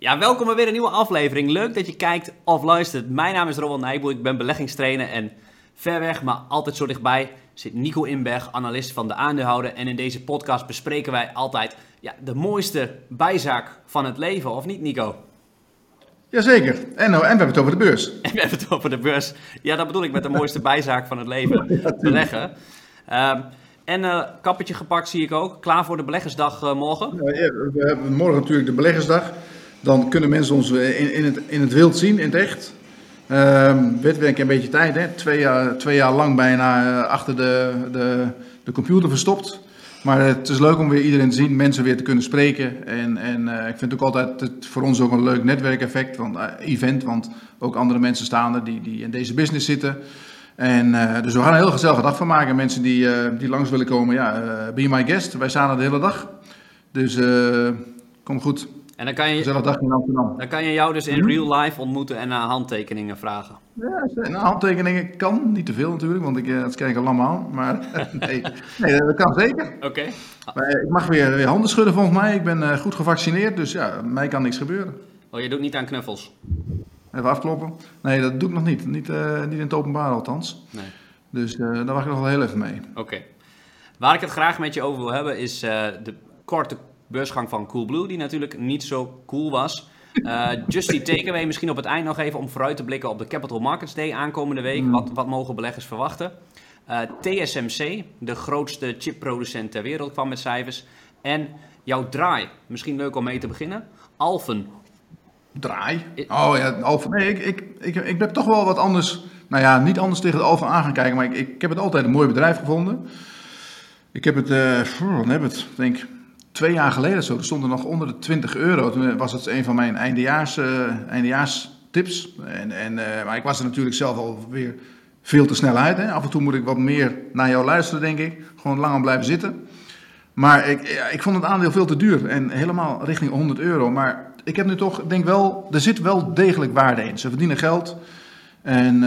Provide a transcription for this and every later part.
Ja, welkom bij weer een nieuwe aflevering. Leuk dat je kijkt of luistert. Mijn naam is Rowan Nijboer, ik ben beleggingstrainer en ver weg, maar altijd zo dichtbij zit Nico Inberg, analist van de aandeelhouder. En in deze podcast bespreken wij altijd ja, de mooiste bijzaak van het leven, of niet Nico? Jazeker. En, nou, en we hebben het over de beurs. En we hebben het over de beurs. Ja, dat bedoel ik met de mooiste bijzaak van het leven. Beleggen. Um, en uh, kappertje gepakt zie ik ook. Klaar voor de beleggersdag uh, morgen? Ja, we hebben morgen natuurlijk de beleggersdag. Dan kunnen mensen ons eh, in, in, het, in het wild zien, in het echt. Um, werd een beetje tijd, hè? Twee, jaar, twee jaar lang bijna achter de, de, de computer verstopt. Maar het is leuk om weer iedereen te zien, mensen weer te kunnen spreken. En, en uh, ik vind het ook altijd het, voor ons ook een leuk netwerkeffect, uh, event. Want ook andere mensen staan er die, die in deze business zitten. En, dus we gaan een heel gezellige dag van maken. Mensen die, die langs willen komen, ja, be my guest. Wij staan er de hele dag. Dus kom goed. En dan kan je, dag in Amsterdam. Dan kan je jou dus in real life ontmoeten en naar handtekeningen vragen. Ja, nou, handtekeningen kan. Niet te veel natuurlijk, want ik, dat krijg ik al allemaal. Maar nee, nee, dat kan zeker. Oké. Okay. Ik mag weer, weer handen schudden volgens mij. Ik ben goed gevaccineerd, dus ja, mij kan niks gebeuren. Oh, je doet niet aan knuffels? Even afkloppen. Nee, dat doe ik nog niet. Niet, uh, niet in het openbaar althans. Nee. Dus uh, daar wacht ik nog wel heel even mee. Oké. Okay. Waar ik het graag met je over wil hebben is de korte beursgang van Coolblue, die natuurlijk niet zo cool was. Uh, just die takeaway misschien op het eind nog even om vooruit te blikken op de Capital Markets Day aankomende week. Mm. Wat, wat mogen beleggers verwachten? Uh, TSMC, de grootste chipproducent ter wereld, kwam met cijfers. En jouw draai, misschien leuk om mee te beginnen. Alphen. Draai? Oh ja, Alphen. Nee, ik, ik, ik, ik ben toch wel wat anders. Nou ja, niet anders tegen de Alphen aan gaan kijken, maar ik, ik, heb het altijd een mooi bedrijf gevonden. Ik heb het, uh, dan heb het, denk ik twee jaar geleden zo, er stond er nog onder de 20 euro. Toen was het een van mijn eindejaars, uh, eindejaarstips. En, en, uh, maar ik was er natuurlijk zelf alweer veel te snel uit. Hè. Af en toe moet ik wat meer naar jou luisteren, denk ik. Gewoon langer blijven zitten. Maar ik, ik vond het aandeel veel te duur. En helemaal richting 100 euro. Maar ik heb nu toch, denk wel, er zit wel degelijk waarde in. Ze verdienen geld. En uh,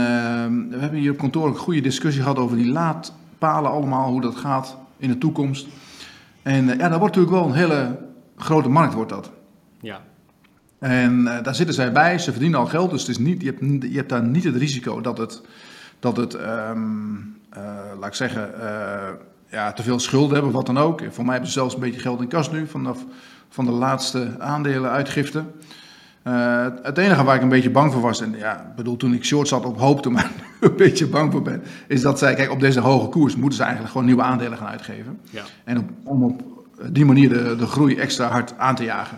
we hebben hier op kantoor een goede discussie gehad over die laadpalen allemaal. Hoe dat gaat in de toekomst. En ja, dat wordt natuurlijk wel een hele grote markt, wordt dat. Ja. En uh, daar zitten zij bij, ze verdienen al geld, dus het is niet, je, hebt, je hebt daar niet het risico dat het, dat het um, uh, laat ik zeggen, ja, te veel schulden hebben, wat dan ook. Voor mij hebben ze zelfs een beetje geld in kas nu, vanaf van de laatste aandelenuitgifte. Uh, het enige waar ik een beetje bang voor was, en ja, bedoel, toen ik short zat op hoopte, maar een beetje bang voor ben, is dat zij, kijk, op deze hoge koers moeten ze eigenlijk gewoon nieuwe aandelen gaan uitgeven. Ja. En op, om op die manier de, de groei extra hard aan te jagen.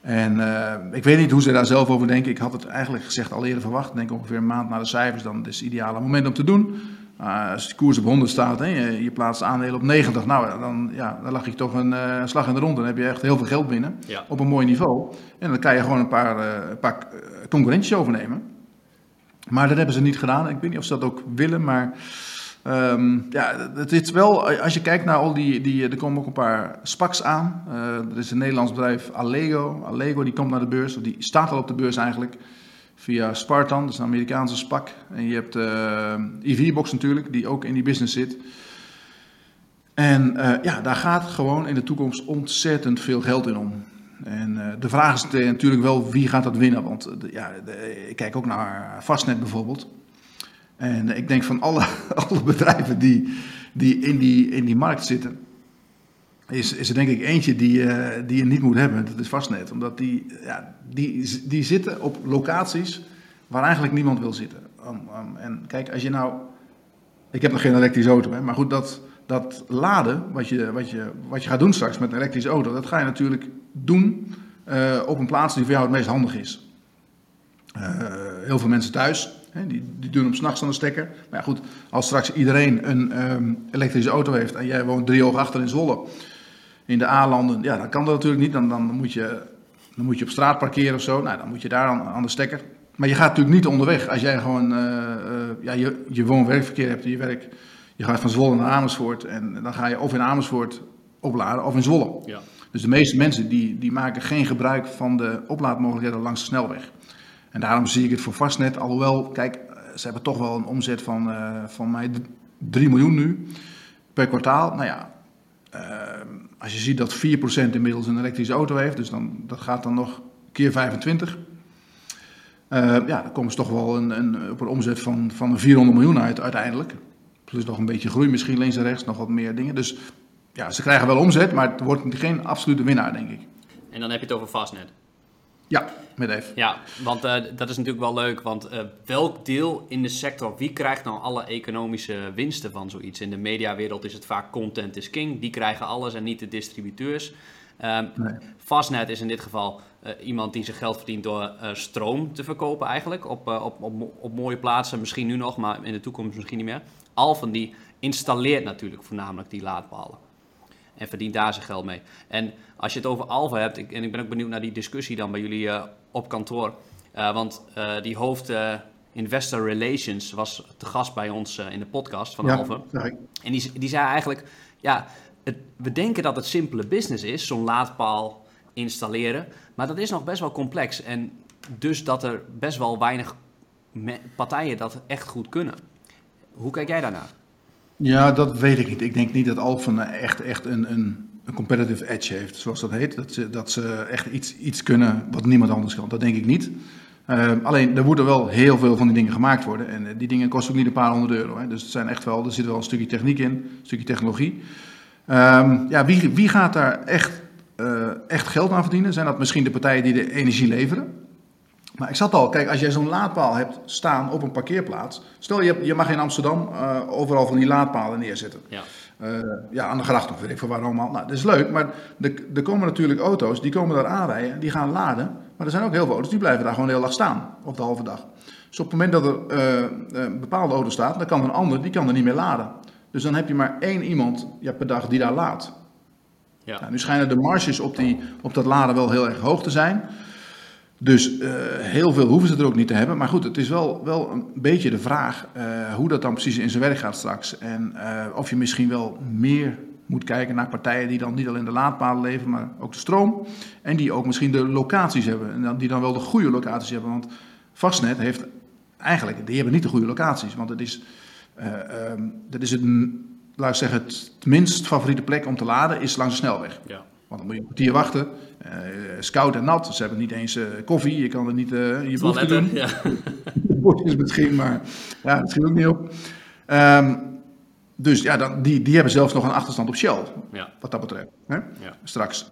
En uh, ik weet niet hoe ze daar zelf over denken. Ik had het eigenlijk gezegd al eerder verwacht. Denk ongeveer een maand na de cijfers, dan is het ideale moment om te doen. Uh, als de koers op 100 staat en je, je, plaatst aandelen op 90, nou dan, ja, dan lag je toch een uh, slag in de rond. Dan heb je echt heel veel geld binnen ja. op een mooi niveau. En dan kan je gewoon een paar, uh, een paar concurrentjes overnemen. Maar dat hebben ze niet gedaan. Ik weet niet of ze dat ook willen, maar um, ja, het is wel, als je kijkt naar al die, die er komen ook een paar SPACs aan. er is een Nederlands bedrijf Allego. Allego die komt naar de beurs, of die staat al op de beurs eigenlijk via Spartan, dat is een Amerikaanse SPAC. En je hebt uh, EV-box natuurlijk, die ook in die business zit. En uh, ja, daar gaat gewoon in de toekomst ontzettend veel geld in om. En uh, de vraag is natuurlijk wel wie gaat dat winnen. Want ja, ik kijk ook naar Fastnet bijvoorbeeld. En ik denk van alle, alle bedrijven die, die, in die in die markt zitten, is, is er denk ik eentje die, uh, die je niet moet hebben. Dat is Fastnet. Omdat die, ja, die, die zitten op locaties waar eigenlijk niemand wil zitten. En kijk, als je nou... Ik heb nog geen elektrische auto, maar goed, dat, dat laden, wat je, wat, je, wat je gaat doen straks met een elektrische auto, dat ga je natuurlijk doen uh, op een plaats die voor jou het meest handig is. Uh, heel veel mensen thuis, hè, die, die doen hem s'nachts aan de stekker. Maar ja, goed, als straks iedereen een um, elektrische auto heeft en jij woont drie ogen achter in Zwolle in de A-landen, ja, dan kan dat natuurlijk niet. Dan, dan, moet je, dan moet je op straat parkeren of zo. Nou, dan moet je daar aan, aan de stekker. Maar je gaat natuurlijk niet onderweg als jij gewoon uh, uh, ja, je, je woon-werkverkeer hebt, je werk. Je gaat van Zwolle naar Amersfoort en dan ga je of in Amersfoort opladen of in Zwolle. Ja. Dus de meeste mensen die, die maken geen gebruik van de oplaadmogelijkheden langs de snelweg. En daarom zie ik het voor Vastnet, alhoewel, kijk, ze hebben toch wel een omzet van, uh, van mij 3 miljoen nu per kwartaal. Nou ja, als je ziet dat 4% inmiddels een elektrische auto heeft, dus dan, dat gaat dan nog keer 25. ja, dan komen ze toch wel een, een, op een omzet van, van 400 miljoen uit uiteindelijk. Plus nog een beetje groei misschien links en rechts, nog wat meer dingen. Dus ja, ze krijgen wel omzet, maar het wordt geen absolute winnaar, denk ik. En dan heb je het over Fastnet. Ja, met even. Ja, want uh, dat is natuurlijk wel leuk. Want uh, welk deel in de sector, wie krijgt nou alle economische winsten van zoiets? In de mediawereld is het vaak content is king. Die krijgen alles en niet de distributeurs. Um, nee. Fastnet is in dit geval uh, iemand die zijn geld verdient door stroom te verkopen eigenlijk. Op, op, op, op mooie plaatsen, misschien nu nog, maar in de toekomst misschien niet meer. Alphen die installeert natuurlijk voornamelijk die laadpalen. En verdient daar zijn geld mee. En als je het over Alva hebt, ik, en ik ben ook benieuwd naar die discussie dan bij jullie uh, op kantoor. Uh, want uh, die hoofd Investor Relations was te gast bij ons in de podcast van ja. En die, die zei eigenlijk, ja, het, we denken dat het simpele business is, zo'n laadpaal installeren. Maar dat is nog best wel complex. En dus dat er best wel weinig partijen dat echt goed kunnen. Hoe kijk jij daarnaar? Ja, dat weet ik niet. Ik denk niet dat Alphen echt, echt een, een, een competitive edge heeft, zoals dat heet. Dat ze, dat ze echt iets, iets kunnen wat niemand anders kan. Dat denk ik niet. Uh, alleen, er moeten wel heel veel van die dingen gemaakt worden. En uh, die dingen kosten ook niet een paar honderd euro. Hè. Dus het zijn echt wel, er zit wel een stukje techniek in, een stukje technologie. Um, ja, wie, wie gaat daar echt, uh, echt geld aan verdienen? Zijn dat misschien de partijen die de energie leveren? Maar ik zat al, kijk, als jij zo'n laadpaal hebt staan op een parkeerplaats. Stel je, je mag in Amsterdam uh, overal van die laadpalen neerzetten. Ja. Uh, ja, aan de gracht of weet ik voor waar allemaal. Nou, dat is leuk, maar er komen natuurlijk auto's die komen daar aanrijden, die gaan laden. Maar er zijn ook heel veel auto's die blijven daar gewoon heel lang staan, op de halve dag. Dus op het moment dat er uh, een bepaalde auto staat, dan kan een ander, die kan er niet meer laden. Dus dan heb je maar één iemand ja, per dag die daar laat. Ja. Nou, nu schijnen de marges op, die, op dat laden wel heel erg hoog te zijn. Dus uh, heel veel hoeven ze er ook niet te hebben. Maar goed, het is wel, wel een beetje de vraag uh, hoe dat dan precies in zijn werk gaat straks. En uh, of je misschien wel meer moet kijken naar partijen die dan niet alleen de laadpalen leveren, maar ook de stroom. En die ook misschien de locaties hebben. En dan, die dan wel de goede locaties hebben. Want Vastnet heeft eigenlijk, die hebben niet de goede locaties. Want het is, um, dat is het, laat ik zeggen, het minst favoriete plek om te laden is langs de snelweg. Ja. Want dan moet je een kwartier wachten. Uh, scout en nat. Ze hebben niet eens uh, koffie. Je kan er niet uh, je behoefte doen. Ja. Bordjes misschien, maar ja, dat schiet ook niet op. Um, dus ja, dan, die, die hebben zelfs nog een achterstand op Shell. Ja. Wat dat betreft. Hè? Ja. Straks.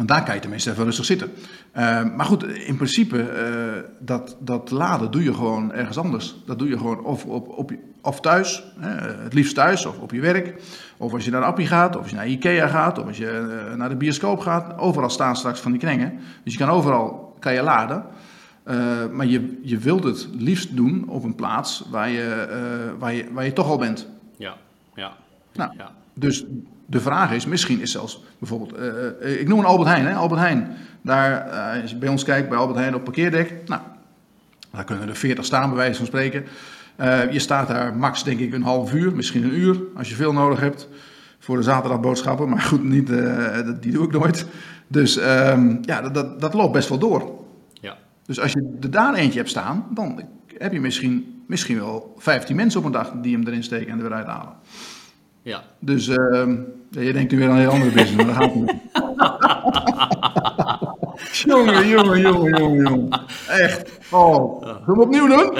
Want daar kan je tenminste even rustig zitten. Uh, maar goed, in principe, uh, dat, dat laden doe je gewoon ergens anders. Dat doe je gewoon of, op, op, of thuis, hè, het liefst thuis, of op je werk. Of als je naar Appie gaat, of als je naar Ikea gaat, of als je uh, naar de bioscoop gaat. Overal staan straks van die krengen. Dus je kan overal kan je laden. maar je, je wilt het liefst doen op een plaats waar je, waar je, waar je toch al bent. Ja, ja. Nou, ja. Dus de vraag is, misschien is zelfs bijvoorbeeld, uh, ik noem een Albert Heijn, hè? Albert Heijn. Daar, uh, als je bij ons kijkt, bij Albert Heijn op parkeerdek, nou, daar kunnen er 40 staan bij wijze van spreken. Uh, je staat daar max denk ik een half uur, misschien een uur, als je veel nodig hebt voor de zaterdagboodschappen. Maar goed, niet, die doe ik nooit. Dus um, ja, dat, dat, dat, loopt best wel door. Ja. Dus als je er daar eentje hebt staan, dan heb je misschien, misschien wel 15 mensen op een dag die hem erin steken en er weer uithalen. Ja. Dus uh, je denkt nu weer aan een heel andere business, maar dat gaat niet. jongen, jongen, jongen, jongen, jongen. Echt. Oh. Zullen we opnieuw doen?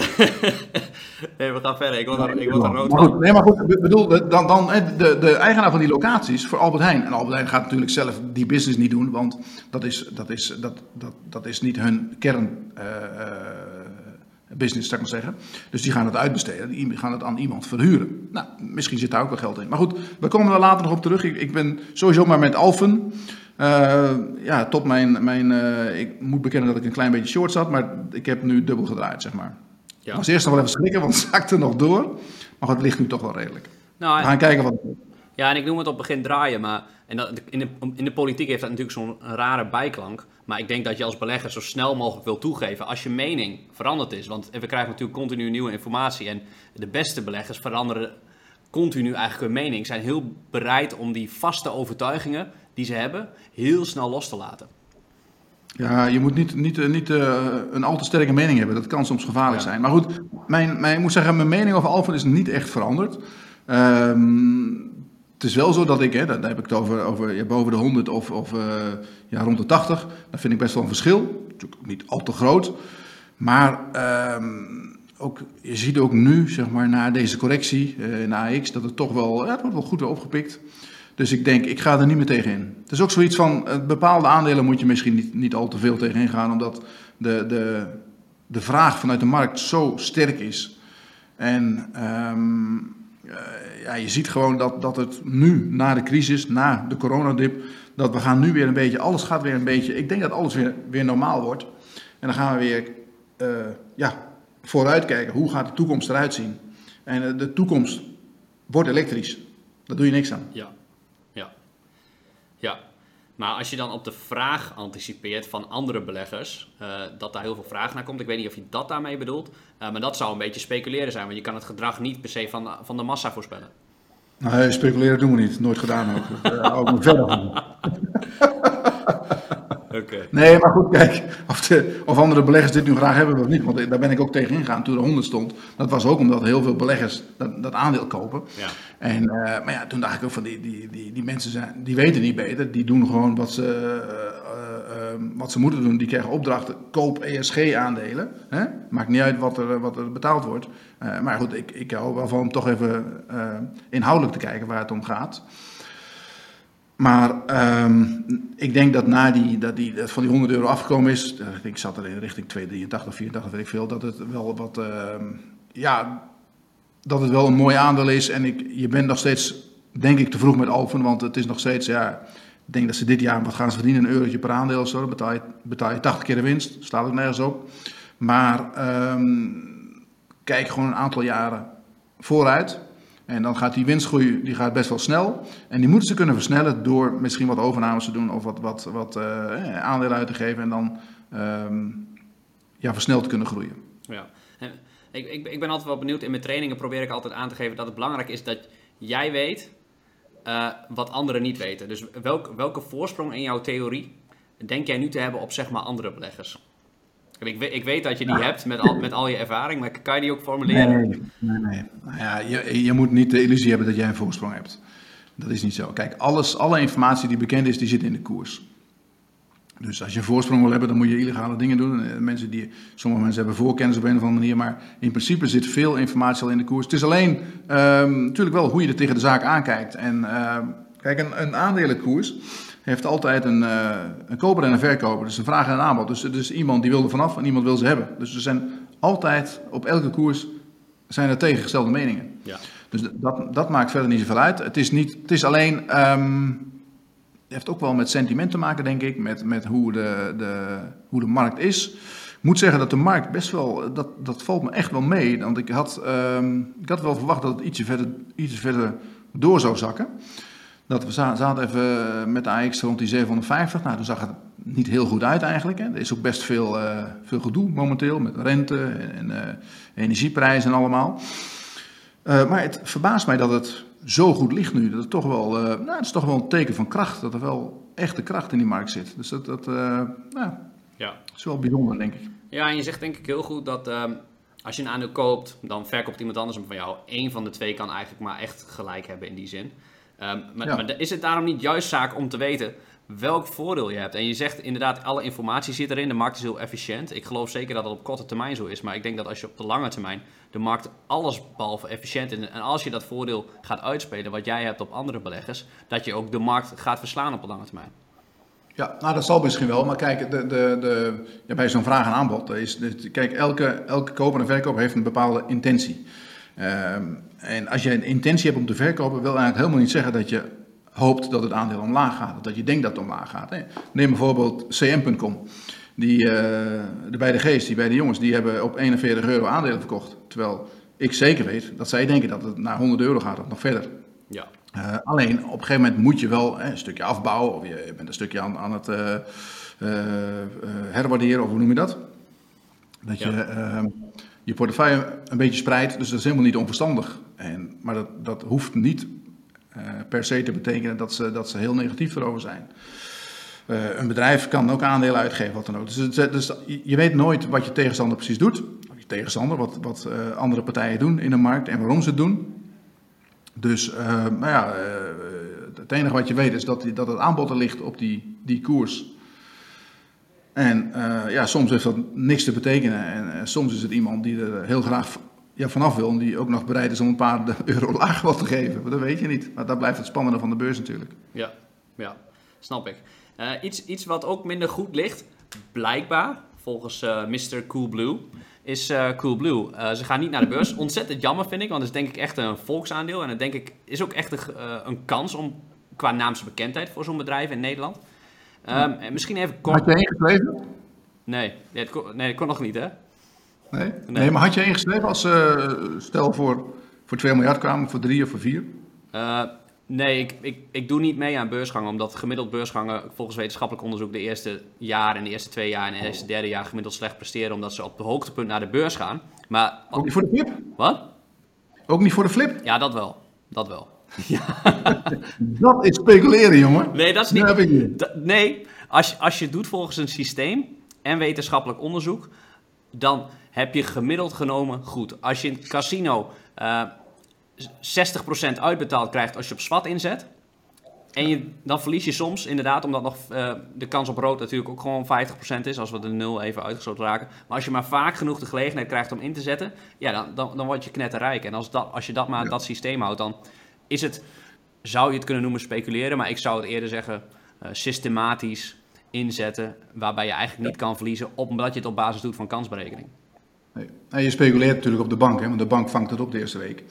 nee, we gaan verder. Ik word ik word er rood maar goed, Nee, maar goed, ik bedoel, dan, dan de, de eigenaar van die locaties voor Albert Heijn. En Albert Heijn gaat natuurlijk zelf die business niet doen, want dat is, dat is, dat, dat, dat is niet hun kern... Uh, business, zou ik maar zeggen. Dus die gaan het uitbesteden, die gaan het aan iemand verhuren. Nou, misschien zit daar ook wel geld in. Maar goed, we komen er later nog op terug. Ik, ik ben sowieso maar met Alphen. Uh, ja, tot mijn, mijn uh, ik moet bekennen dat ik een klein beetje short zat, maar ik heb nu dubbel gedraaid, zeg maar. Ja. Als eerst nog wel even schrikken, want het zakte nog door. Maar het ligt nu toch wel redelijk. Nou, we gaan kijken wat... Ja, en ik noem het op het begin draaien, maar en dat, in, de, in de politiek heeft dat natuurlijk zo'n rare bijklank. Maar ik denk dat je als belegger zo snel mogelijk wil toegeven als je mening veranderd is. Want we krijgen natuurlijk continu nieuwe informatie. En de beste beleggers veranderen continu eigenlijk hun mening. Zijn heel bereid om die vaste overtuigingen die ze hebben heel snel los te laten. Ja, je moet niet, niet, niet uh, een al te sterke mening hebben. Dat kan soms gevaarlijk ja. zijn. Maar goed, mijn, mijn, ik moet zeggen, mijn mening over Alphen is niet echt veranderd. Um, het is wel zo dat ik, hè, daar heb ik het over, over boven de 100 of, of uh, ja, rond de 80, dat vind ik best wel een verschil. natuurlijk niet al te groot. Maar ehm, ook, je ziet ook nu, zeg maar, na deze correctie uh, in AX, dat het toch wel, ja, wordt wel goed opgepikt. Dus ik denk, ik ga er niet meer tegen in. Het is ook zoiets van, bepaalde aandelen moet je misschien niet, niet al te veel tegen gaan, omdat de, de, de vraag vanuit de markt zo sterk is. En um, ja, je ziet gewoon dat, dat het nu, na de crisis, na de coronadip, dat we gaan nu weer een beetje, alles gaat weer een beetje, ik denk dat alles weer, weer normaal wordt. En dan gaan we weer uh, ja, vooruitkijken, hoe gaat de toekomst eruit zien? En uh, de toekomst wordt elektrisch. Daar doe je niks aan. Ja, ja, ja. Maar als je dan op de vraag anticipeert van andere beleggers, uh, dat daar heel veel vraag naar komt. Ik weet niet of je dat daarmee bedoelt. Uh, maar dat zou een beetje speculeren zijn, want je kan het gedrag niet per se van, van de massa voorspellen. Nee, speculeren doen we niet. Nooit gedaan ook. Hou me verder. Okay. Nee, maar goed, kijk, of, de, of, andere beleggers dit nu graag hebben of niet. Want daar ben ik ook tegen ingegaan toen er 100 stond. Dat was ook omdat heel veel beleggers dat, dat aandeel kopen. Ja. En, uh, maar ja, toen dacht ik ook van die, die, die, die mensen zijn, die weten niet beter. Die doen gewoon wat ze, uh, uh, wat ze moeten doen. Die krijgen opdrachten, koop ESG-aandelen. Maakt niet uit wat er, wat er betaald wordt. maar goed, ik, ik hou wel van om toch even inhoudelijk te kijken waar het om gaat. Maar um, ik denk dat na die, dat die dat van die 100 euro afgekomen is, ik zat er in richting 283, 84, weet ik veel, dat het wel wat, uh, ja, dat het wel een mooi aandeel is. En ik, je bent nog steeds, denk ik, te vroeg met Alphen, want het is nog steeds, ja, ik denk dat ze dit jaar, wat gaan ze verdienen, een eurotje per aandeel zo, betaal je, betaal je 80 keer de winst, staat ook nergens op. Maar um, kijk gewoon een aantal jaren vooruit. En dan gaat die winstgroei die gaat best wel snel. En die moeten ze kunnen versnellen door misschien wat overnames te doen of wat, wat, wat uh, aandelen uit te geven. En dan um, ja, versneld te kunnen groeien. Ja, ik, ik, ik ben altijd wel benieuwd. In mijn trainingen probeer ik altijd aan te geven dat het belangrijk is dat jij weet uh, wat anderen niet weten. Dus welk, welke voorsprong in jouw theorie denk jij nu te hebben op zeg maar andere beleggers? Ik weet, ik weet dat je die ja. hebt met al, met al je ervaring, maar kan je die ook formuleren? Nee, nee, nee. Nou ja, je, je moet niet de illusie hebben dat jij een voorsprong hebt. Dat is niet zo. Kijk, alles, alle informatie die bekend is, die zit in de koers. Dus als je een voorsprong wil hebben, dan moet je illegale dingen doen. Mensen die, sommige mensen hebben voorkennis op een of andere manier, maar in principe zit veel informatie al in de koers. Het is alleen um, natuurlijk wel hoe je er tegen de zaak aankijkt. En uh, kijk, een, een aandelenkoers heeft altijd een, uh, een koper en een verkoper. Dus een vraag en een aanbod. Dus er is iemand die wil er vanaf en iemand wil ze hebben. Dus er zijn altijd, op elke koers, zijn er tegengestelde meningen. Ja. Dus dat, dat maakt verder niet zoveel uit. Het is, niet, het is alleen, um, het heeft ook wel met sentiment te maken, denk ik. Met, met hoe, de, de, hoe de markt is. Ik moet zeggen dat de markt best wel, dat, dat valt me echt wel mee. Want ik had, um, ik had wel verwacht dat het ietsje verder, ietsje verder door zou zakken. Dat we zaten even met de AX rond die 750. Nou, toen zag het niet heel goed uit eigenlijk. Hè. Er is ook best veel, uh, veel gedoe momenteel met rente en uh, energieprijzen en allemaal. Uh, maar het verbaast mij dat het zo goed ligt nu. Dat het toch wel, nou, het is toch wel een teken van kracht. Dat er wel echte kracht in die markt zit. Dus dat, dat nou, ja. is wel bijzonder, denk ik. Ja, en je zegt denk ik heel goed dat als je een aandeel koopt, dan verkoopt iemand anders hem van jou. Eén van de twee kan eigenlijk maar echt gelijk hebben in die zin. Um, maar, ja. maar, is het daarom niet juist zaak om te weten welk voordeel je hebt? En je zegt inderdaad, alle informatie zit erin. De markt is heel efficiënt. Ik geloof zeker dat het op korte termijn zo is. Maar ik denk dat als je op de lange termijn de markt alles behalve efficiënt is. En als je dat voordeel gaat uitspelen wat jij hebt op andere beleggers, dat je ook de markt gaat verslaan op de lange termijn. Ja, nou dat zal misschien wel. Maar kijk, de, de, de, ja, bij zo'n vraag en aanbod. Is, kijk, elke, elke koper en verkoper heeft een bepaalde intentie. Um, en als je een intentie hebt om te verkopen, wil eigenlijk helemaal niet zeggen dat je hoopt dat het aandeel omlaag gaat. Dat je denkt dat het omlaag gaat. Hè. Neem bijvoorbeeld cm.com. Die, uh, de beide G's, die beide jongens, die hebben op 41 euro aandelen verkocht. Terwijl ik zeker weet dat zij denken dat het naar 100 euro gaat of nog verder. Ja. Uh, alleen op een gegeven moment moet je wel hè, een stukje afbouwen of je bent een stukje aan, aan het uh, herwaarderen of hoe noem je dat? Dat je ja je portefeuille een beetje spreidt. Dus dat is helemaal niet onverstandig. En, maar dat, dat hoeft niet uh, per se te betekenen dat ze, dat ze heel negatief erover zijn. Uh, een bedrijf kan ook aandelen uitgeven, wat dan ook. Dus, dus, je weet nooit wat je tegenstander precies doet. Je tegenstander, wat, wat uh, andere partijen doen in de markt en waarom ze het doen. Dus nou ja, het enige wat je weet is dat, dat het aanbod er ligt op die, die koers. En uh, ja, soms heeft dat niks te betekenen. En uh, soms is het iemand die er heel graag ja, vanaf wil. En die ook nog bereid is om een paar euro lager wat te geven. Maar dat weet je niet. Maar dat blijft het spannende van de beurs natuurlijk. Ja, ja snap ik. Uh, iets, iets wat ook minder goed ligt, blijkbaar, volgens Mr. Coolblue, is Coolblue. ze gaan niet naar de beurs. Ontzettend jammer vind ik, want het is denk ik echt een volksaandeel. En het denk ik is ook echt een, een kans om qua naamse bekendheid voor zo'n bedrijf in Nederland. Um, en misschien even kort... Had je ingeschreven? Nee, nee, het kon, nee, dat kon nog niet, hè? Nee? nee. maar had je ingeschreven als uh, stel voor, voor 2 miljard kwamen, voor 3 of voor 4? Uh, nee, ik, ik, ik doe niet mee aan beursgangen, omdat gemiddeld beursgangen volgens wetenschappelijk onderzoek de eerste jaar en de eerste twee jaar en de eerste derde jaar gemiddeld slecht presteren, omdat ze op de hoogtepunt naar de beurs gaan. Maar, Ook niet voor de flip? Wat? Ook niet voor de flip? Ja, dat wel. Dat wel. Ja. dat is speculeren, jongen. Nee, dat is niet. Dat heb ik niet. nee, als, als je het doet volgens een systeem en wetenschappelijk onderzoek, dan heb je gemiddeld genomen goed. Als je in het casino uh, eh, 60% uitbetaald krijgt als je op SWAT inzet. En je, dan verlies je soms inderdaad, omdat nog uh, de kans op rood natuurlijk ook gewoon 50% is, als we de nul even uitgesloten raken. Maar als je maar vaak genoeg de gelegenheid krijgt om in te zetten, ja, dan, dan, dan word je knetterrijk. En als, dat, als je dat maar ja. dat systeem houdt, dan is het, zou je het kunnen noemen speculeren, maar ik zou het eerder zeggen uh, systematisch inzetten, waarbij je eigenlijk niet kan verliezen, omdat je het op basis doet van kansberekening. Nee. En je speculeert natuurlijk op de bank, hè, want de bank vangt het op de eerste week.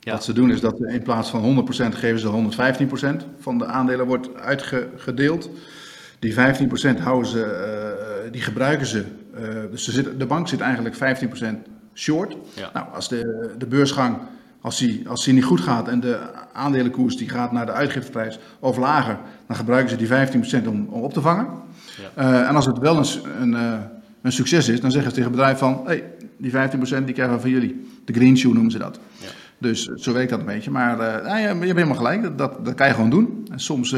Ja. Wat ze doen is dat in plaats van 100% geven ze 115% van de aandelen wordt uitgedeeld. Die 15% houden ze, uh, die gebruiken ze. Uh, dus zit, de bank zit eigenlijk 15% short. Ja. Nou, als de, de beursgang als die, als die niet goed gaat en de aandelenkoers die gaat naar de uitgifteprijs of lager, dan gebruiken ze die 15% om, om op te vangen. Ja. Uh, en als het wel een, een, uh, een, succes is, dan zeggen ze tegen het bedrijf van, hey, die 15% die krijgen we van jullie. De green shoe noemen ze dat. Ja. Dus zo werkt dat een beetje. Maar uh, nou, je, je hebt helemaal gelijk, dat, dat, dat, kan je gewoon doen. En soms,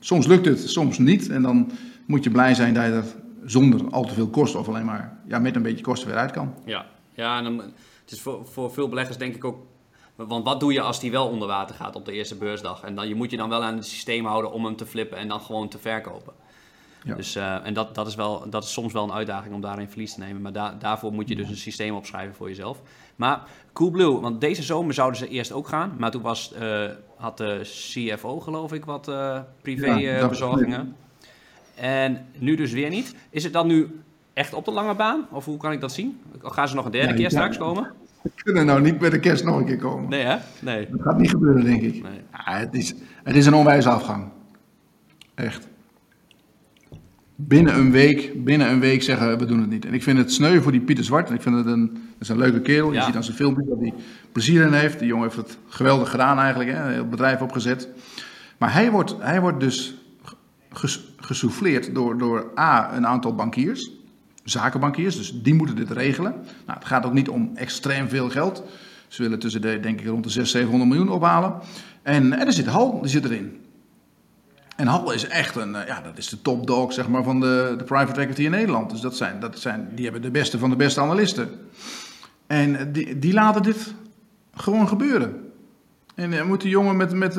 soms lukt het, soms niet. En dan moet je blij zijn dat je er zonder al te veel kosten of alleen maar ja, met een beetje kosten weer uit kan. Ja, ja en dan is voor, voor veel beleggers denk ik ook want wat doe je als die wel onder water gaat op de eerste beursdag? En dan, je moet je dan wel aan het systeem houden om hem te flippen en dan gewoon te verkopen. Ja. Dus, uh, en dat, dat, is wel, dat is soms wel een uitdaging om daarin verlies te nemen. Maar da daarvoor moet je dus een systeem opschrijven voor jezelf. Maar Coolblue, want deze zomer zouden ze eerst ook gaan. Maar toen was, uh, had de CFO geloof ik wat uh, privébezorgingen. Ja, en nu dus weer niet. Is het dan nu echt op de lange baan? Of hoe kan ik dat zien? Gaan ze nog een derde keer straks komen? We kunnen nou niet bij de kerst nog een keer komen. Nee, hè? Nee. Dat gaat niet gebeuren, denk ik. Nee. Ja, het, is, het is een onwijze afgang. Echt. Binnen een week, binnen een week zeggen we doen het niet. En ik vind het sneu voor die Pieter Zwart. En ik vind het een, dat is een leuke kerel. Je ziet aan zijn filmpje dat hij plezier in heeft. Die jongen heeft het geweldig gedaan eigenlijk. Hè? Een heel bedrijf opgezet. Maar hij wordt, hij wordt dus gesouffleerd door, door A, een aantal bankiers zakenbankiers, dus die moeten dit regelen. Nou, het gaat ook niet om extreem veel geld. Ze willen tussen de, denk ik, rond de 600, 700 miljoen ophalen. En, er zit Hal, die zit erin. En Hal is echt een, eh, ja, dat is de topdog zeg maar, van de, de private equity in Nederland. Dus dat zijn, dat zijn, die hebben de beste van de beste analisten. En die, die laten dit gewoon gebeuren. En dan moet die jongen met, met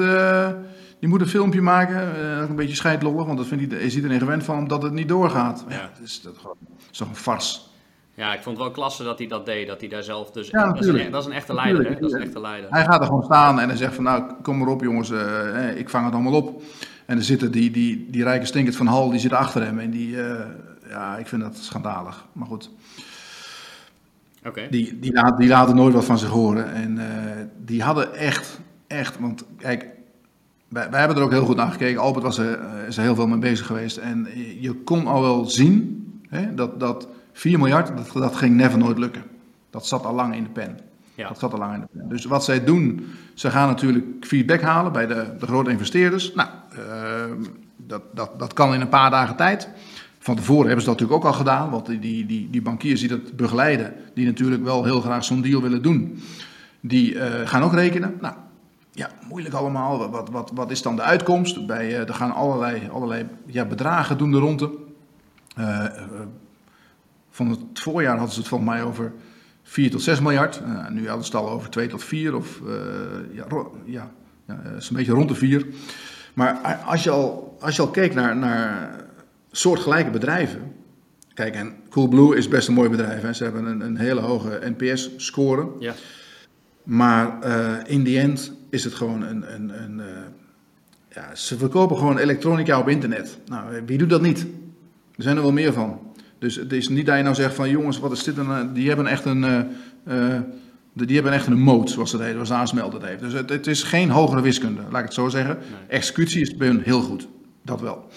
die moet een filmpje maken, uh, een beetje scheidlollig, want dat vindt is iedereen gewend van, omdat het niet doorgaat. Ja, het is, dat gewoon, is toch een fars. Ja, ik vond het wel klasse dat hij dat deed. Dat hij daar zelf dus. Ja, dat, is een, dat, is een, echte leider. Hè? Dat is een echte leider. Hij gaat er gewoon staan en hij zegt van nou, kom maar op jongens, uh, ik vang het allemaal op. En er zitten die, die, die rijke stinkert van Hal, die zit achter hem. En die, uh, ja, ik vind dat schandalig. Maar goed. Okay. Die, die, laat, die laten nooit wat van zich horen. En uh, die hadden echt, echt, want kijk, wij, wij, hebben er ook heel goed naar gekeken. Albert was er, is er heel veel mee bezig geweest. En je kon al wel zien Hè? Dat, dat 4 miljard, dat, dat ging never nooit lukken. Dat zat al lang in de pen. Ja. Dat zat al lang in de pen. Dus wat zij doen, ze gaan natuurlijk feedback halen bij de, de grote investeerders. Nou, uh, dat, dat, dat kan in een paar dagen tijd. Van tevoren hebben ze dat natuurlijk ook al gedaan, want die, die, die, die bankiers die dat begeleiden, die natuurlijk wel heel graag zo'n deal willen doen, die uh, gaan ook rekenen. Nou, ja, moeilijk allemaal. Wat, wat, wat is dan de uitkomst? Bij, uh, er gaan allerlei, allerlei ja, bedragen doen de ronde. Uh, van het voorjaar hadden ze het volgens mij over 4 tot 6 miljard. Uh, nu hadden ze het al over 2 tot 4 of uh, ja, ja, ja, is een beetje rond de 4. Maar als je al, als je al keek naar, naar soortgelijke bedrijven, Kijk, en Coolblue is best een mooi bedrijf. Hè. Ze hebben een, een hele hoge NPS-score. Ja. Maar eh, in die end is het gewoon een. een, een eh, ja, ze verkopen gewoon elektronica op internet. Nou, wie doet dat niet? Er zijn er wel meer van. Dus het is niet dat je nou zegt van jongens, wat is dit? Een, eh, die hebben echt een. eh, eh, die hebben echt een moot, zoals dat heet, zoals Aasmeld dat heeft. Dus het, het is geen hogere wiskunde, laat ik het zo zeggen. Executie is bij hun heel goed, dat wel.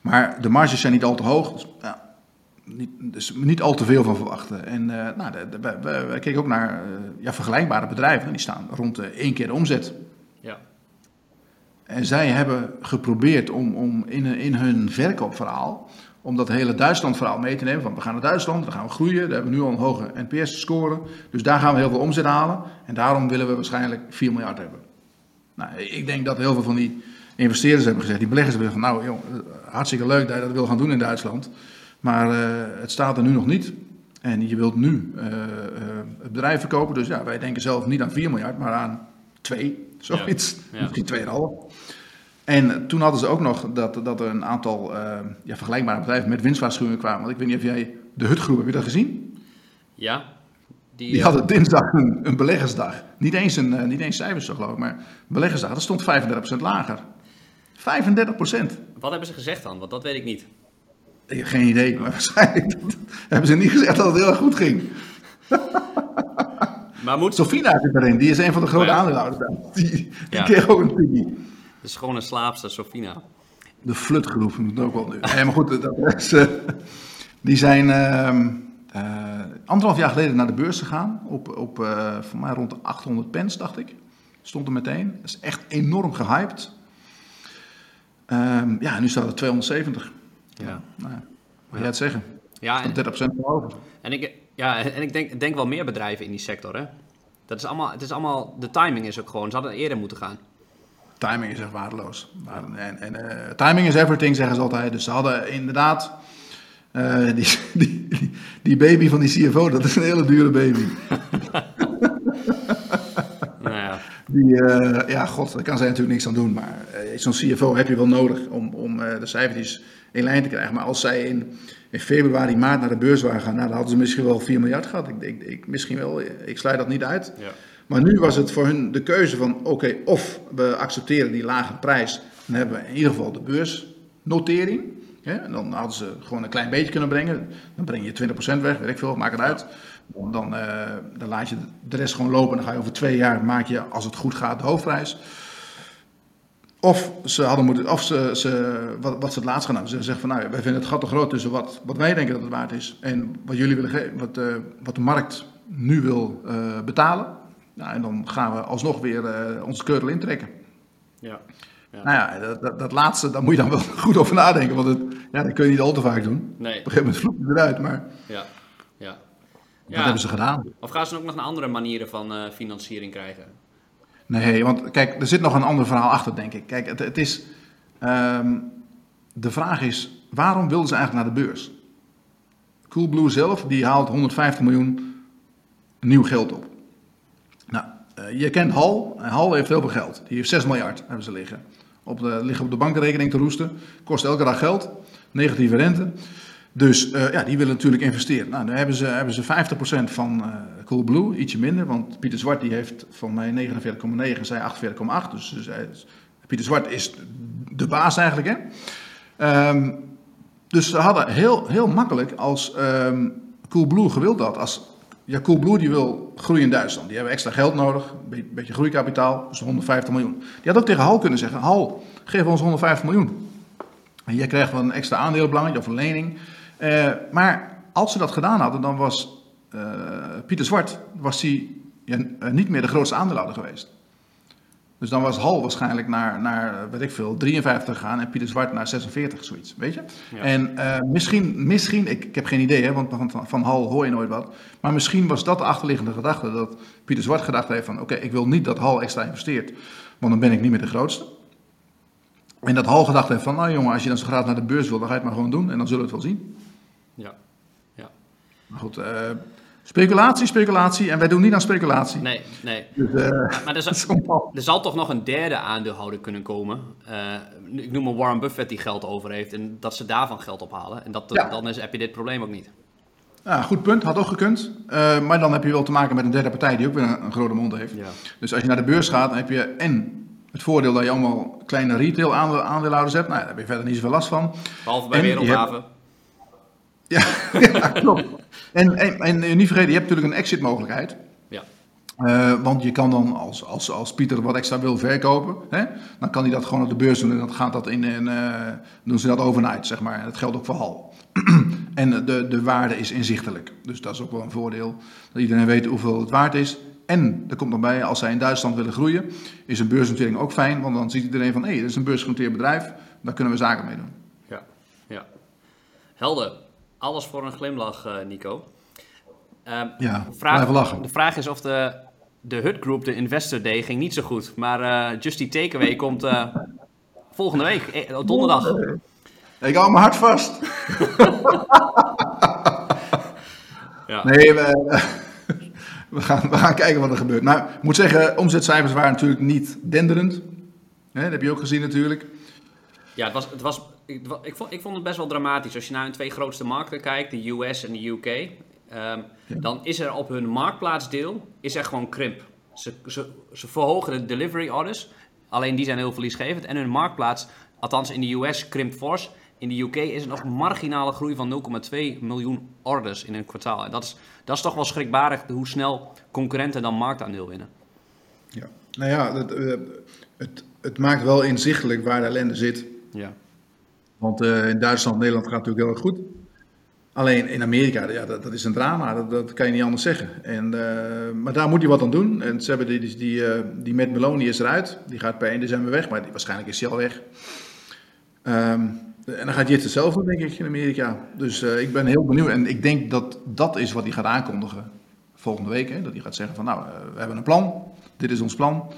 Maar de marges zijn niet al te hoog, dus, ja, niet, dus niet al te veel van verwachten. En eh, nou, de, wij keken ook naar eh, ja, vergelijkbare bedrijven, die staan rond de één keer de omzet. Ja. En zij hebben geprobeerd om, om in, in hun verkoopverhaal, om dat hele Duitsland-verhaal mee te nemen. Van we gaan naar Duitsland, dan gaan we groeien, daar hebben we nu al een hoge NPS-score. Dus daar gaan we heel veel omzet halen. En daarom willen we waarschijnlijk 4 miljard hebben. Nou, ik denk dat heel veel van die investeerders hebben gezegd, die beleggers hebben gezegd, van, nou joh, hartstikke leuk dat je dat wil gaan doen in Duitsland. Maar eh, het staat er nu nog niet. En je wilt nu eh, eh, het bedrijf verkopen. Dus ja, wij denken zelf niet aan 4 miljard, maar aan 2, zoiets. Ja. Misschien 2,5. En toen hadden ze ook nog dat, dat er een aantal eh, ja, vergelijkbare bedrijven met winstwaarschuwingen kwamen. Want ik weet niet of jij de Hutgroep, heb je dat gezien? Ja. Die, Die eh, hadden dinsdag een, een beleggersdag. Niet eens, een, eh, niet eens cijfers, geloof ik, maar beleggersdag. Dat stond 35% lager. 35%. Wat hebben ze gezegd dan? Want dat weet ik niet. Ik heb geen idee, maar waarschijnlijk hebben ze niet gezegd dat het heel erg goed ging. Maar moet... Sofina zit erin, die is een van de grote Oh ja. aandeelhouders. Die, die Ja. kreeg ook een tikkie. Gewoon een slaapster, Sofina. De flutgroep het ook wel nu. Nee, maar goed, dat is, eh, die zijn ehm, eh, anderhalf jaar geleden naar de beurs gegaan. Op, op eh, voor mij rond de 800 pence, dacht ik. Stond er meteen. Dat is echt enorm gehyped. Ehm, ja, nu staat het 270. Ja. Nou, wat jij het zeggen? Ja, en, 30% van over. en ik, ja, en ik denk, denk wel meer bedrijven in die sector, hè. Dat is allemaal, het is allemaal, de timing is ook gewoon, ze hadden eerder moeten gaan. Timing is echt waardeloos. Maar- En, en eh, timing is everything, zeggen ze altijd. Dus ze hadden inderdaad... eh, die, die, die baby van die CFO, dat is een hele dure baby. Nou ja, Die, eh, ja, god, daar kan zij natuurlijk niks aan doen. Maar zo'n CFO heb je wel nodig om, om de cijfertjes in lijn te krijgen. Maar als zij in, in februari, maart naar de beurs waren gaan, nou, dan hadden ze misschien wel 4 miljard gehad. Ik, ik, ik, misschien wel, ik sluit dat niet uit. ja. Maar nu was het voor hun de keuze van, oké, of we accepteren die lage prijs, dan hebben we in ieder geval de beursnotering. Hè? En dan hadden ze gewoon een klein beetje kunnen brengen. Dan breng je 20% weg, weet ik veel, maak het uit. Dan, dan, eh, dan laat je de rest gewoon lopen en dan ga je over twee jaar, maak je, als het goed gaat, de hoofdprijs. Of ze hadden moeten, of ze, ze wat, wat ze het laatst gedaan hebben. Ze zeggen van, nou, wij vinden het gat te groot tussen wat, wat wij denken dat het waard is en wat jullie willen geven, wat, eh, wat de markt nu wil eh, betalen. Nou, en dan gaan we alsnog weer eh, onze keutel intrekken. ja. Ja. Nou ja, dat, dat, dat laatste, daar moet je dan wel goed over nadenken. Want het, ja, dat kun je niet al te vaak doen. Nee, Op een gegeven moment vloekt het eruit, maar ja. Ja. dat ja. hebben ze gedaan. Of gaan ze ook nog een andere manieren van financiering krijgen? Nee, want kijk, er zit nog een ander verhaal achter, denk ik. Kijk, het, het is. ehm, de vraag is: waarom wilden ze eigenlijk naar de beurs? Coolblue zelf, die haalt 150 miljoen nieuw geld op. Nou, eh, je kent Hal. Hal heeft heel veel geld. Die heeft 6 miljard, hebben ze liggen. Op de, liggen op de bankrekening te roesten. Kost elke dag geld. Negatieve rente. Dus eh, ja, die willen natuurlijk investeren. Nou, dan hebben ze, hebben ze 50% van eh Coolblue, ietsje minder. Want Pieter Zwart die heeft van mij 49,9 en zij 48,8. Dus, dus Pieter Zwart is de baas eigenlijk. Hè? Ehm, dus ze hadden heel, heel makkelijk als ehm Coolblue gewild had. Als, ja, Coolblue die wil groeien in Duitsland. Die hebben extra geld nodig. Een be- beetje groeikapitaal. Dus 150 miljoen. Die had ook tegen Hal kunnen zeggen. Hal, geef ons 150 miljoen. En jij krijgt wel een extra aandeelbelang of een lening. Eh, maar als ze dat gedaan hadden, dan was eh, Pieter Zwart was die, ja, eh, niet meer de grootste aandeelhouder geweest. Dus dan was Hal waarschijnlijk naar, naar weet ik veel, 53 gegaan en Pieter Zwart naar 46, zoiets, weet je? Ja. En misschien, misschien ik, ik heb geen idee, hè, want van, van, van Hal hoor je nooit wat. Maar misschien was dat de achterliggende gedachte, dat Pieter Zwart gedacht heeft van... oké, ik wil niet dat Hal extra investeert, want dan ben ik niet meer de grootste. En dat Hal gedacht heeft van, nou jongen, als je dan zo graag naar de beurs wil, dan ga je het maar gewoon doen en dan zullen we het wel zien. Ja. Ja. Maar goed, eh, Speculatie, speculatie. En wij doen niet aan speculatie. Nee, nee. Dus, eh, Maar er, zal, er zal toch nog een derde aandeelhouder kunnen komen. Eh, ik noem maar Warren Buffett die geld over heeft en dat ze daarvan geld ophalen. En dat, Ja. dan is, heb je dit probleem ook niet. Ja, goed punt, had ook gekund. Maar dan heb je wel te maken met een derde partij die ook weer een, een grote mond heeft. Ja. Dus als je naar de beurs gaat, dan heb je en het voordeel dat je allemaal kleine retail aandeel- aandeelhouders hebt. Nou, daar heb je verder niet zoveel last van. Behalve bij En Wereldhaven. Ja, ja klopt. En, en, en niet vergeten, je hebt natuurlijk een exit mogelijkheid. Ja. Eh, want je kan dan, als, als, als Pieter wat extra wil verkopen, hè, dan kan hij dat gewoon op de beurs doen. En dan gaat dat in, en eh, doen ze dat overnight, zeg maar. En dat geldt ook voor Hal. en de, de waarde is inzichtelijk. Dus dat is ook wel een voordeel. Dat iedereen weet hoeveel het waard is. En er komt nog bij, als zij in Duitsland willen groeien, is een beursnotering ook fijn. Want dan ziet iedereen van, hé, hey, dit is een beursgenoteerd bedrijf. Daar kunnen we zaken mee doen. Ja. ja. Helder. Alles voor een glimlach, eh, Nico. Ehm, Ja, vraag, blijven lachen. De vraag is of de, de Hut Group, de Investor Day, ging niet zo goed. Maar eh Justy Takeaway komt eh, volgende week, eh, donderdag. Ik hou mijn hart vast. Ja. Nee, we, we, gaan, we gaan kijken wat er gebeurt. Maar ik moet zeggen, omzetcijfers waren natuurlijk niet denderend. Dat heb je ook gezien natuurlijk. Ja, het was, het was, ik, ik, vond, ik vond het best wel dramatisch. Als je naar hun twee grootste markten kijkt, de US en de UK, ehm, dan is er op hun marktplaatsdeel is er gewoon krimp. Ze, ze, ze verhogen de delivery orders, alleen die zijn heel verliesgevend. En hun marktplaats, althans in de US, krimpt fors. In de UK is er nog marginale groei van 0,2 miljoen orders in een kwartaal. En dat is, dat is toch wel schrikbarig hoe snel concurrenten dan marktaandeel winnen. Ja. Nou ja, het, eh, het, het maakt wel inzichtelijk waar de ellende zit. Ja. Want eh, in Duitsland, Nederland gaat natuurlijk heel erg goed. Alleen in Amerika, ja, dat, dat is een drama, dat, dat kan je niet anders zeggen. En, eh, maar daar moet hij wat aan doen. En ze hebben die, die, die, eh, die Matt Maloney is eruit. Die gaat per 1 december weg, maar die, waarschijnlijk is hij al weg. Ehm, en dan gaat Jit hetzelfde, denk ik, in Amerika. Dus ik ben heel benieuwd. En ik denk dat dat is wat hij gaat aankondigen volgende week. Hè? Dat hij gaat zeggen van, nou, we hebben een plan. Dit is ons plan.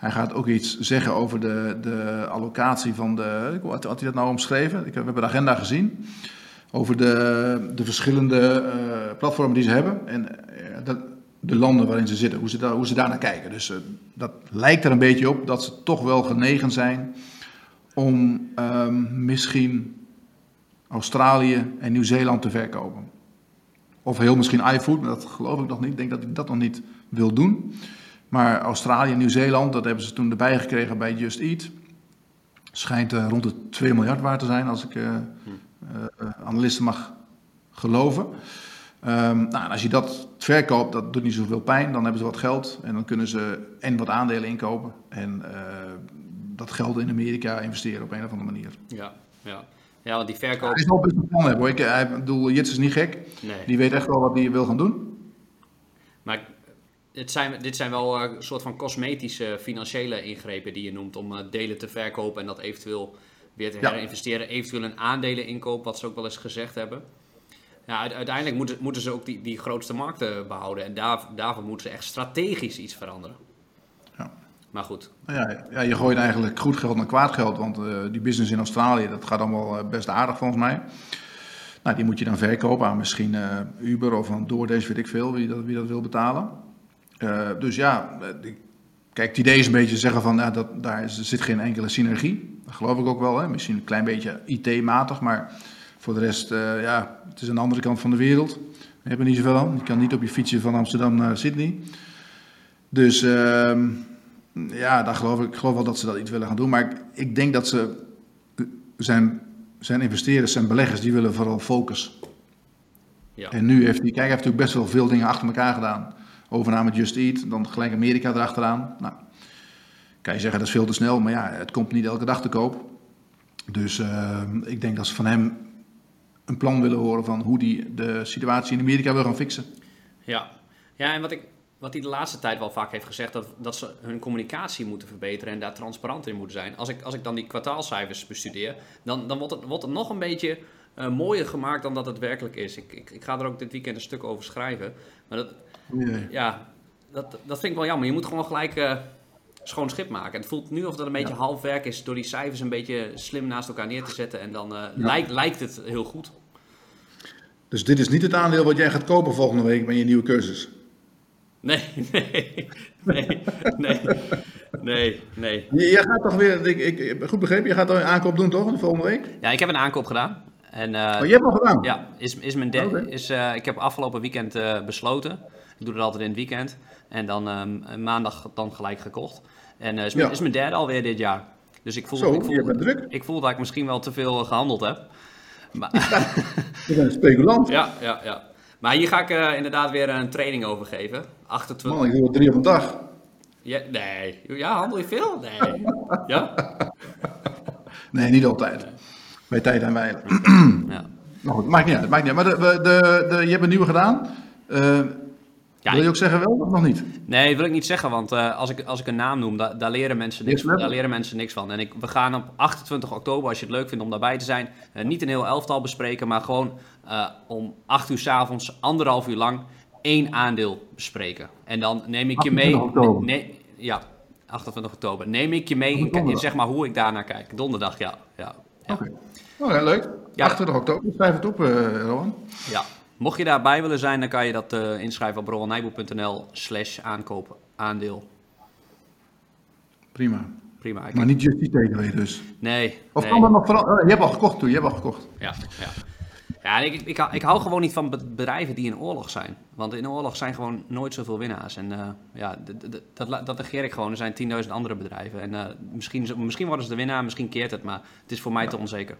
Hij gaat ook iets zeggen over de, de allocatie van de... Wat had hij dat nou omschreven? Ik, we hebben de agenda gezien. Over de, de verschillende eh, platformen die ze hebben. En eh, de landen waarin ze zitten. Hoe ze, daar, hoe ze daarnaar kijken. Dus eh, dat lijkt er een beetje op dat ze toch wel genegen zijn... om ehm, misschien Australië en Nieuw-Zeeland te verkopen. Of heel misschien iFood, maar dat geloof ik nog niet. Ik denk dat hij dat nog niet wil doen. Maar Australië en Nieuw-Zeeland, dat hebben ze toen erbij gekregen bij Just Eat. Schijnt eh, rond de 2 miljard waard te zijn, als ik eh, eh, analisten mag geloven. Ehm, nou, als je dat verkoopt, dat doet niet zoveel pijn. Dan hebben ze wat geld en dan kunnen ze en wat aandelen inkopen. En dat geld in Amerika investeren op een of andere manier. Ja, ja. ja want die verkoop... Hij is wel best een plan hebben hoor. Ik, ik bedoel, Jits is niet gek. Nee. Die weet echt wel wat hij wil gaan doen. Maar het zijn, dit zijn wel eh, een soort van cosmetische financiële ingrepen die je noemt om eh, delen te verkopen en dat eventueel weer te Ja. herinvesteren. Eventueel een aandelen inkoop, wat ze ook wel eens gezegd hebben. Ja, uite- uiteindelijk moeten, moeten ze ook die, die grootste markten behouden en daar, daarvoor moeten ze echt strategisch iets veranderen. Ja. Maar goed, Nou Ja, ja, je gooit eigenlijk goed geld naar kwaad geld, want eh, die business in Australië, dat gaat allemaal eh, best aardig volgens mij. Nou, die moet je dan verkopen aan misschien eh, Uber of aan DoorDash, weet ik veel, wie dat, wie dat wil betalen. Eh, dus ja, eh, kijk, het idee is een beetje zeggen van, dat, daar zit geen enkele synergie. Dat geloof ik ook wel, hè. misschien een klein beetje IT-matig, maar voor de rest, eh, ja, het is aan de andere kant van de wereld. We hebben niet zoveel aan. Je kan niet op je fietsje van Amsterdam naar Sydney. Dus ehm, ja, daar geloof ik, ik geloof wel dat ze dat iets willen gaan doen. Maar ik, ik denk dat ze zijn, zijn investeerders, zijn beleggers, die willen vooral focus. ja. En nu heeft hij, kijk, hij heeft natuurlijk best wel veel dingen achter elkaar gedaan. Overname Just Eat, dan gelijk Amerika erachteraan. Nou, kan je zeggen dat is veel te snel, maar ja, het komt niet elke dag te koop. Dus ehm, ik denk dat ze van hem een plan willen horen van hoe hij de situatie in Amerika wil gaan fixen. Ja, ja en wat, ik, wat hij de laatste tijd wel vaak heeft gezegd, dat, dat ze hun communicatie moeten verbeteren en daar transparant in moeten zijn. Als ik, als ik dan die kwartaalcijfers bestudeer, dan, dan wordt, het, wordt het nog een beetje eh, mooier gemaakt dan dat het werkelijk is. Ik, ik, ik ga er ook dit weekend een stuk over schrijven. Maar dat, Nee. ja, dat, dat vind ik wel jammer. Je moet gewoon gelijk eh, schoon schip maken. Het voelt nu of dat een beetje half werk is door die cijfers een beetje slim naast elkaar neer te zetten. En dan eh, lijkt, lijkt het heel goed. Dus dit is niet het aandeel wat jij gaat kopen volgende week met je nieuwe cursus. Nee, nee, nee, nee, nee, nee. Jij gaat toch weer, ik, ik, goed begrepen, je gaat toch een aankoop doen toch, de volgende week? Ja, ik heb een aankoop gedaan. En, uh, oh, je hebt al gedaan? Ja, is, is mijn de, okay. is, uh, ik heb afgelopen weekend uh, besloten. Ik doe het altijd in het weekend. En dan um, maandag dan gelijk gekocht. En is, ja. is mijn derde alweer dit jaar. Dus ik voel, Zo, ik voel, je bent druk. Ik voel dat ik misschien wel te veel gehandeld heb. Maar, je bent een speculant. Ja, ja, ja. Maar hier ga ik inderdaad weer een training over geven. 28. Man, ik doe het drie op een dag. Ja, nee. Ja, handel je veel? Nee. ja? Nee, niet altijd. Bij tijd en wijle. ja. Maar goed, maakt niet uit. Maakt niet uit. Maar de, de, de, je hebt een nieuwe gedaan. Uh, ja, wil je ook zeggen wel of nog niet? Nee, dat wil ik niet zeggen, want uh, als, ik, als ik een naam noem, da, daar, leren mensen niks van, daar leren mensen niks van. En ik, we gaan op 28 oktober, als je het leuk vindt om daarbij te zijn, uh, niet een heel elftal bespreken, maar gewoon uh, om 8 uur s avonds, anderhalf uur lang, één aandeel bespreken. En dan neem ik je mee... Oktober. Nee, ja, 28 oktober. Neem ik je mee in, in, zeg maar hoe ik daarnaar kijk. Donderdag, ja. ja, ja. Oké, okay. oh, leuk. Ja. 28 oktober, schrijf het op, Rowan. Ja. Mocht je daarbij willen zijn, dan kan je dat uh, inschrijven op rowanijboel.nl slash aankopen aandeel. Prima. Prima. Maar niet just die takeaway dus? Nee. Of nee. kan dat nog veranderen? Je hebt al gekocht toen, je hebt al gekocht. Ja, ja. Ja, ik, ik, ik, ik hou gewoon niet van bedrijven die in oorlog zijn. Want in oorlog zijn gewoon nooit zoveel winnaars. En uh, ja, dat, dat negeer ik gewoon. Er zijn 10.000 andere bedrijven. En uh, misschien, misschien worden ze de winnaar, misschien keert het. Maar het is voor mij te onzeker.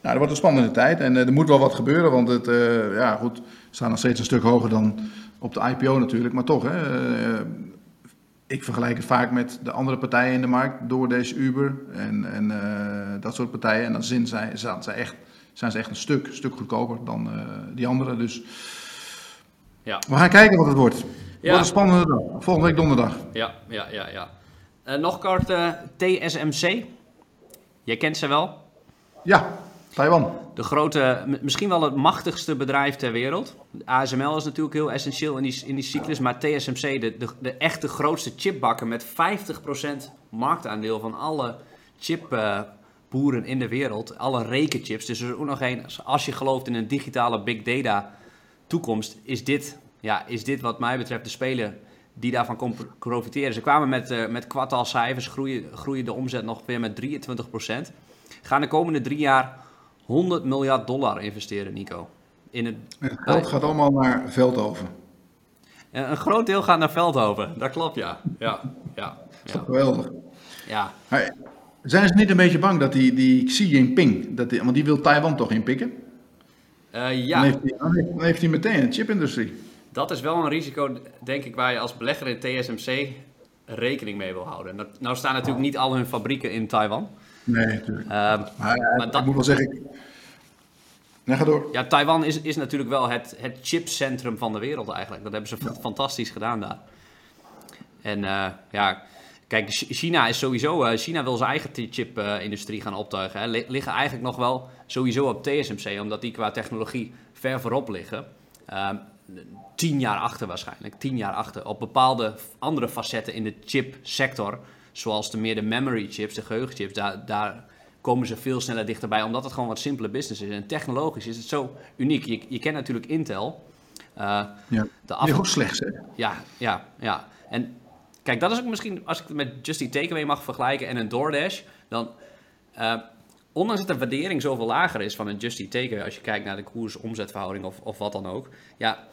Nou, er wordt een spannende tijd en uh, er moet wel wat gebeuren, want het, ja, goed, we staan nog steeds een stuk hoger dan op de IPO natuurlijk, maar toch, hè, ik vergelijk het vaak met de andere partijen in de markt, DoorDash, Uber en, en dat soort partijen. En dan zijn zij, zijn, zij echt, zijn ze echt een stuk, stuk goedkoper dan die andere. Dus ja. we gaan kijken wat het wordt. Ja. wordt een spannende dag, volgende week donderdag. Ja, ja, ja. ja. nog kort TSMC. Jij kent ze wel? Ja, Taiwan. De grote, misschien wel het machtigste bedrijf ter wereld. ASML is natuurlijk heel essentieel in die, in die cyclus. Maar TSMC, de, de, de echte grootste chipbakker met 50% marktaandeel van alle chipboeren uh, in de wereld. Alle rekenchips. Dus er is ook nog een, als je gelooft in een digitale big data toekomst, is dit, ja, is dit wat mij betreft de speler die daarvan kon profiteren. Ze kwamen met, uh, met kwartaalcijfers, groeien, groeien de omzet nog weer met 23%. Gaan de komende drie jaar 100 miljard dollar investeren, Nico. In het, het geld gaat allemaal naar Veldhoven. En een groot deel gaat naar Veldhoven, dat klopt, ja. ja, ja, ja. Geweldig. Ja. Maar zijn ze niet een beetje bang dat die, die Xi Jinping, dat die, want die wil Taiwan toch inpikken? Uh, ja. Dan heeft, hij, dan, heeft, dan heeft hij meteen een chipindustrie. Dat is wel een risico, denk ik, waar je als belegger in TSMC rekening mee wil houden. Nou, nou staan natuurlijk niet al hun fabrieken in Taiwan. Nee, natuurlijk. Uh, maar, maar dat, ik moet wel zeggen... Ik... Nee, ga door. Ja, Taiwan is, is natuurlijk wel het, het chipcentrum van de wereld eigenlijk. Dat hebben ze ja. fantastisch gedaan daar. En uh, ja, kijk, China is sowieso... Uh, China wil zijn eigen chipindustrie gaan optuigen. Hè. Liggen eigenlijk nog wel sowieso op TSMC, omdat die qua technologie ver voorop liggen. Ehm, tien jaar achter waarschijnlijk, tien jaar achter. Op bepaalde andere facetten in de chipsector... Zoals de meer de memory chips, de geheugenchips, daar, daar komen ze veel sneller dichterbij, omdat het gewoon wat simpele business is. En technologisch is het zo uniek. Je, je kent natuurlijk Intel. Uh, ja, de af... ook slecht, hè? Ja, ja, ja. En kijk, dat is ook misschien, als ik het met Just Eat Takeaway mag vergelijken en een DoorDash, dan... Uh, ondanks dat de waardering zoveel lager is van een Just Eat Takeaway, als je kijkt naar de koers-omzetverhouding of, of wat dan ook, ja,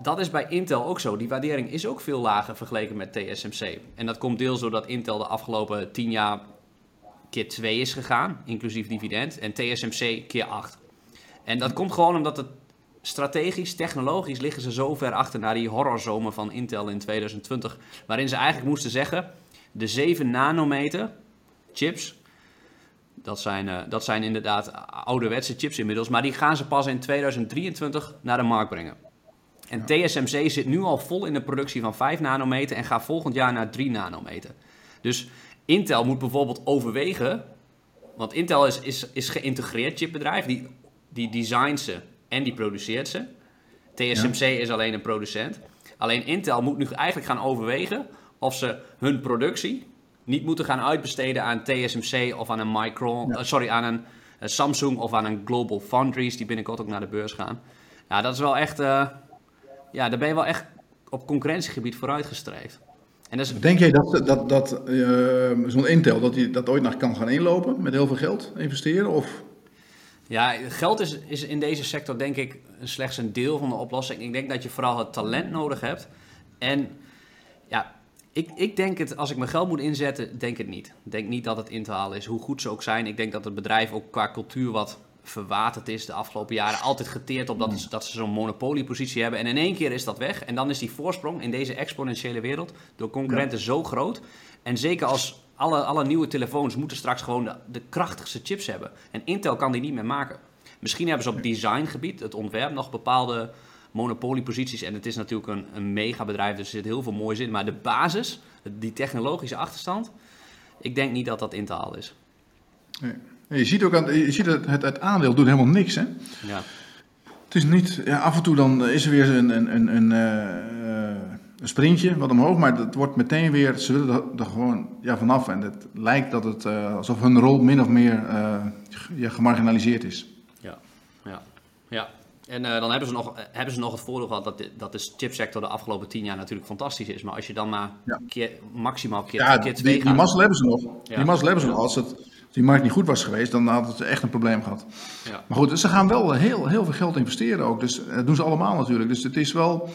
dat is bij Intel ook zo. Die waardering is ook veel lager vergeleken met TSMC. En dat komt deels doordat Intel de afgelopen 10 jaar keer 2 is gegaan, inclusief dividend, en TSMC keer 8. En dat komt gewoon omdat het strategisch, technologisch liggen ze zo ver achter naar die horrorzomer van Intel in 2020, waarin ze eigenlijk moesten zeggen, de 7 nanometer chips, dat zijn, uh, dat zijn inderdaad ouderwetse chips inmiddels, maar die gaan ze pas in 2023 naar de markt brengen. En TSMC zit nu al vol in de productie van 5 nanometer en gaat volgend jaar naar 3 nanometer. Dus Intel moet bijvoorbeeld overwegen, want Intel is, is, is geïntegreerd chipbedrijf, die, die designt ze en die produceert ze. TSMC ja. is alleen een producent. Alleen Intel moet nu eigenlijk gaan overwegen of ze hun productie niet moeten gaan uitbesteden aan TSMC of aan een Micron, ja. uh, sorry, aan een uh, Samsung of aan een Global Foundries, die binnenkort ook naar de beurs gaan. Ja, dat is wel echt... eh, ja, daar ben je wel echt op concurrentiegebied vooruitgestreefd. En dat is, Denk jij dat, dat, dat eh, zo'n Intel dat die dat ooit nog kan gaan inlopen met heel veel geld investeren? Of Ja, geld is, is in deze sector denk ik slechts een deel van de oplossing. Ik denk dat je vooral het talent nodig hebt. En ja, ik, ik denk het, als ik mijn geld moet inzetten, denk het niet. Ik denk niet dat het in te halen is, hoe goed ze ook zijn. Ik denk dat het bedrijf ook qua cultuur wat verwaterd is de afgelopen jaren. Altijd geteerd op dat, dat ze zo'n monopoliepositie hebben. En in één keer is dat weg. En dan is die voorsprong in deze exponentiële wereld door concurrenten zo groot. En zeker als alle, alle nieuwe telefoons moeten straks gewoon de, de krachtigste chips hebben. En Intel kan die niet meer maken. Misschien hebben ze op designgebied, het ontwerp, nog bepaalde monopolieposities. En het is natuurlijk een, een megabedrijf, dus er zit heel veel moois in. Maar de basis, die technologische achterstand, ik denk niet dat dat in te halen is. Nee. Je ziet ook aan, je ziet het, het, het aandeel doet helemaal niks. Hè? Ja, Het is niet, ja, af en toe dan is er weer een, een, een, een, eh, een sprintje wat omhoog, maar het wordt meteen weer, ze willen er, gewoon ja, vanaf. En het lijkt dat het eh, alsof hun rol min of meer ja, gemarginaliseerd is. ja, ja. ja. En eh, dan hebben ze, nog, hebben ze nog het voordeel gehad dat de, dat de chipsector de afgelopen tien jaar natuurlijk fantastisch is. Maar als je dan maar Ja. keer, maximaal keer, Ja, keer die, twee die gaat... mazzel hebben ze nog. Ja. Die mazzel hebben ze nog. Als het, die markt niet goed was geweest, dan had het echt een probleem gehad. Ja. Maar goed, ze gaan wel heel, heel veel geld investeren ook. Dus dat doen ze allemaal natuurlijk. Dus het is wel...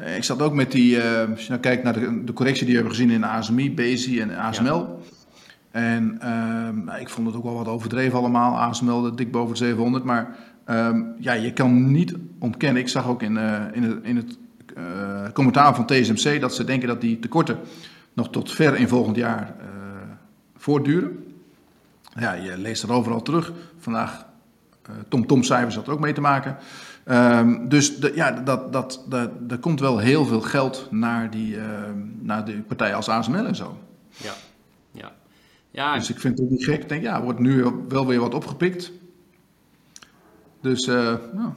eh, Ik zat ook met die... eh, als je nou kijkt naar de, de correctie die we hebben gezien in ASMI, BSI en ASML. En ehm, nou, ik vond het ook wel wat overdreven allemaal. ASML de dik boven de 700. Maar ehm, ja, je kan niet ontkennen. Ik zag ook in, eh, in het, in het eh, commentaar van TSMC dat ze denken dat die tekorten nog tot ver in volgend jaar eh, voortduren. Ja, je leest er overal terug. Vandaag, eh Tom Tom cijfers had er ook mee te maken. Ehm, dus de, ja, dat, dat, dat, er komt wel heel veel geld naar die, ehm, naar die partijen als ASML en zo. Ja, ja. ja Dus ik vind het ook niet gek. Ik denk, ja, wordt nu wel weer wat opgepikt. Dus, eh, ja.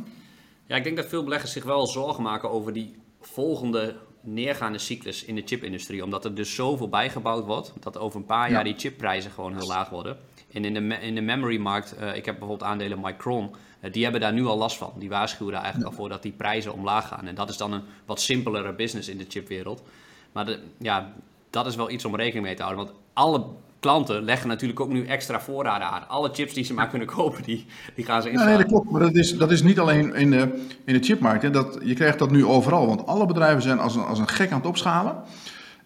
Ja, ik denk dat veel beleggers zich wel zorgen maken over die volgende neergaande cyclus in de chipindustrie. Omdat er dus zoveel bijgebouwd wordt, dat over een paar Ja. jaar die chipprijzen gewoon heel laag worden. En in de, in de memory-markt, eh, ik heb bijvoorbeeld aandelen Micron, eh, die hebben daar nu al last van. Die waarschuwen daar eigenlijk al voor dat die prijzen omlaag gaan. En dat is dan een wat simpelere business in de chipwereld. Maar de, ja, dat is wel iets om rekening mee te houden. Want alle klanten leggen natuurlijk ook nu extra voorraden aan. Alle chips die ze maar kunnen kopen, die, die gaan ze Ja, instellen. nee, dat klopt. Maar dat is, dat is niet alleen in de, in de chipmarkt. Hè. Dat, je krijgt dat nu overal. Want alle bedrijven zijn als een, als een gek aan het opschalen.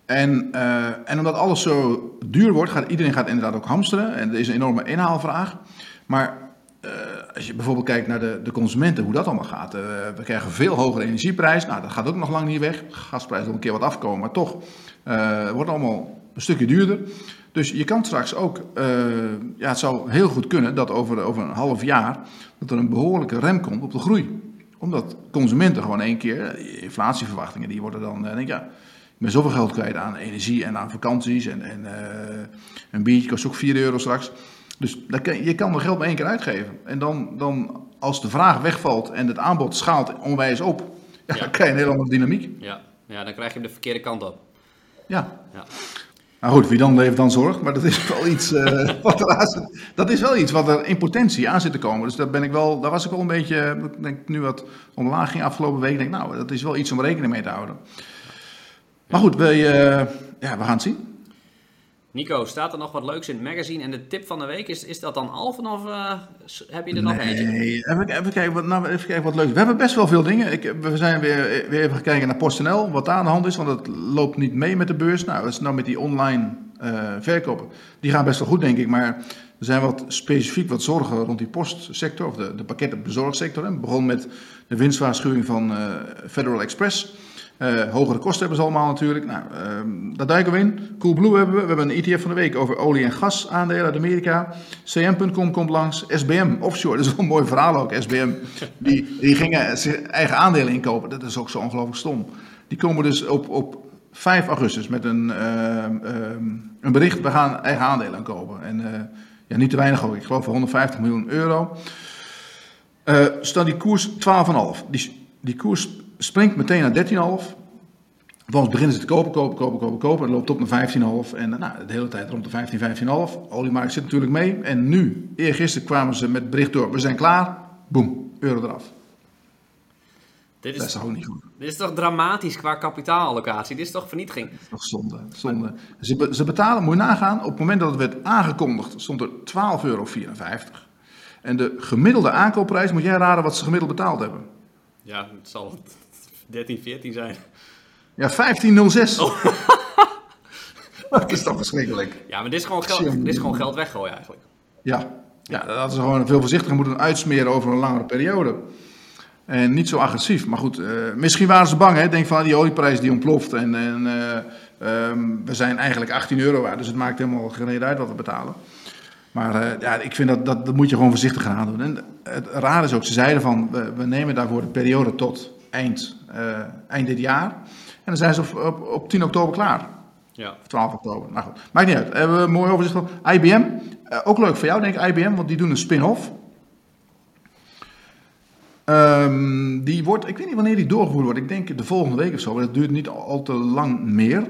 En, eh, en omdat alles zo duur wordt, gaat iedereen gaat inderdaad ook hamsteren. En er is een enorme inhaalvraag. Maar eh, als je bijvoorbeeld kijkt naar de, de consumenten, hoe dat allemaal gaat. eh, we krijgen veel hogere energieprijs. Nou, dat gaat ook nog lang niet weg. Gasprijs zal een keer wat afkomen. Maar toch eh, wordt allemaal een stukje duurder. Dus je kan straks ook, ja, het zou heel goed kunnen dat over, een half jaar dat er een behoorlijke rem komt op de groei. Omdat consumenten gewoon één keer, inflatieverwachtingen, die worden dan, denk ik, ja, ben zoveel geld kwijt aan energie en aan vakanties en, en eh, een biertje kost ook 4 euro straks. Dus kan, je kan er geld maar één keer uitgeven. En dan, dan als de vraag wegvalt en het aanbod schaalt onwijs op, ja, Ja. dan krijg je een hele andere dynamiek. Ja, ja, dan krijg je hem de verkeerde kant op. Ja. Ja. Nou goed, wie dan leeft dan zorgt, maar dat is wel iets, eh, wat er aan dat is wel iets wat er in potentie aan zit te komen. Dus daar, ben ik wel, daar was ik wel een beetje, ik denk nu wat omlaag ging afgelopen week, denk nou, dat is wel iets om rekening mee te houden. Maar goed, we, eh, ja, we gaan het zien. Nico, staat er nog wat leuks in het magazine? En de tip van de week, is, is dat dan Alphen of eh, heb je er nog eentje? Nee, even, even, kijken wat, nou, even kijken wat leuk. We hebben best wel veel dingen. Ik, we zijn weer, weer even gekeken naar PostNL, wat daar aan de hand is, want het loopt niet mee met de beurs. Nou, dat is nou met die online eh, verkopen. Die gaan best wel goed, denk ik, maar er zijn wat specifiek wat zorgen rond die postsector, of de, de pakketbezorgsector. hè. Het begon met de winstwaarschuwing van Federal Express. Eh, hogere kosten hebben ze allemaal natuurlijk. Nou, ehm, daar duiken we in. Coolblue hebben we. We hebben een ETF van de week over olie- en gas aandelen uit Amerika. CM.com komt langs. SBM Offshore, dat is wel een mooi verhaal ook. SBM, die, die gingen eigen aandelen inkopen. Dat is ook zo ongelooflijk stom. Die komen dus op, op 5 augustus met een, ehm, ehm, een bericht. We gaan eigen aandelen kopen. En eh, ja, niet te weinig ook. Ik geloof voor 150 miljoen euro. Eh staat die koers 12,5. Die, die koers springt meteen naar 13,5. Vervolgens beginnen ze te kopen, kopen, kopen, kopen, kopen. Het loopt op naar 15,5. En nou, de hele tijd rond de 15, 15,5. Oliemarkt zit natuurlijk mee. En nu, eergisteren kwamen ze met bericht door. We zijn klaar. Boom, euro eraf. Dit Dat is is, toch ook niet goed? dit is toch dramatisch qua kapitaalallocatie? Dit is toch vernietiging? Dat is toch zonde. zonde. Ze, be- ze betalen, moet je nagaan, op het moment dat het werd aangekondigd, stond er 12,54 euro. En de gemiddelde aankoopprijs, moet jij raden wat ze gemiddeld betaald hebben? Ja, het zal 13, 14 zijn. Ja, 15,06. dat is toch verschrikkelijk. Ja, maar dit is gewoon geld, dit is gewoon geld weggooien eigenlijk. Ja, ja dat hadden ze gewoon veel voorzichtiger moeten uitsmeren over een langere periode. En niet zo agressief. Maar goed, eh, misschien waren ze bang. Hè? Denk van die olieprijs die ontploft. En, en eh, ehm, we zijn eigenlijk 18 euro waard. Dus het maakt helemaal geen reet uit wat we betalen. Maar eh, ja, ik vind dat, dat, dat moet je gewoon voorzichtig gaan doen. En het raar is ook, ze zeiden van we, we nemen daarvoor de periode tot eind, eh, eind dit jaar. En dan zijn ze op, op, op 10 oktober klaar. Ja. Of 12 oktober. Nou goed, maakt niet uit. Hebben we een mooi overzicht van IBM. Eh, ook leuk voor jou, denk ik, IBM, want die doen een spin-off. Ehm, die wordt, ik weet niet wanneer die doorgevoerd wordt. Ik denk de volgende week of zo, maar dat duurt niet al, al te lang meer.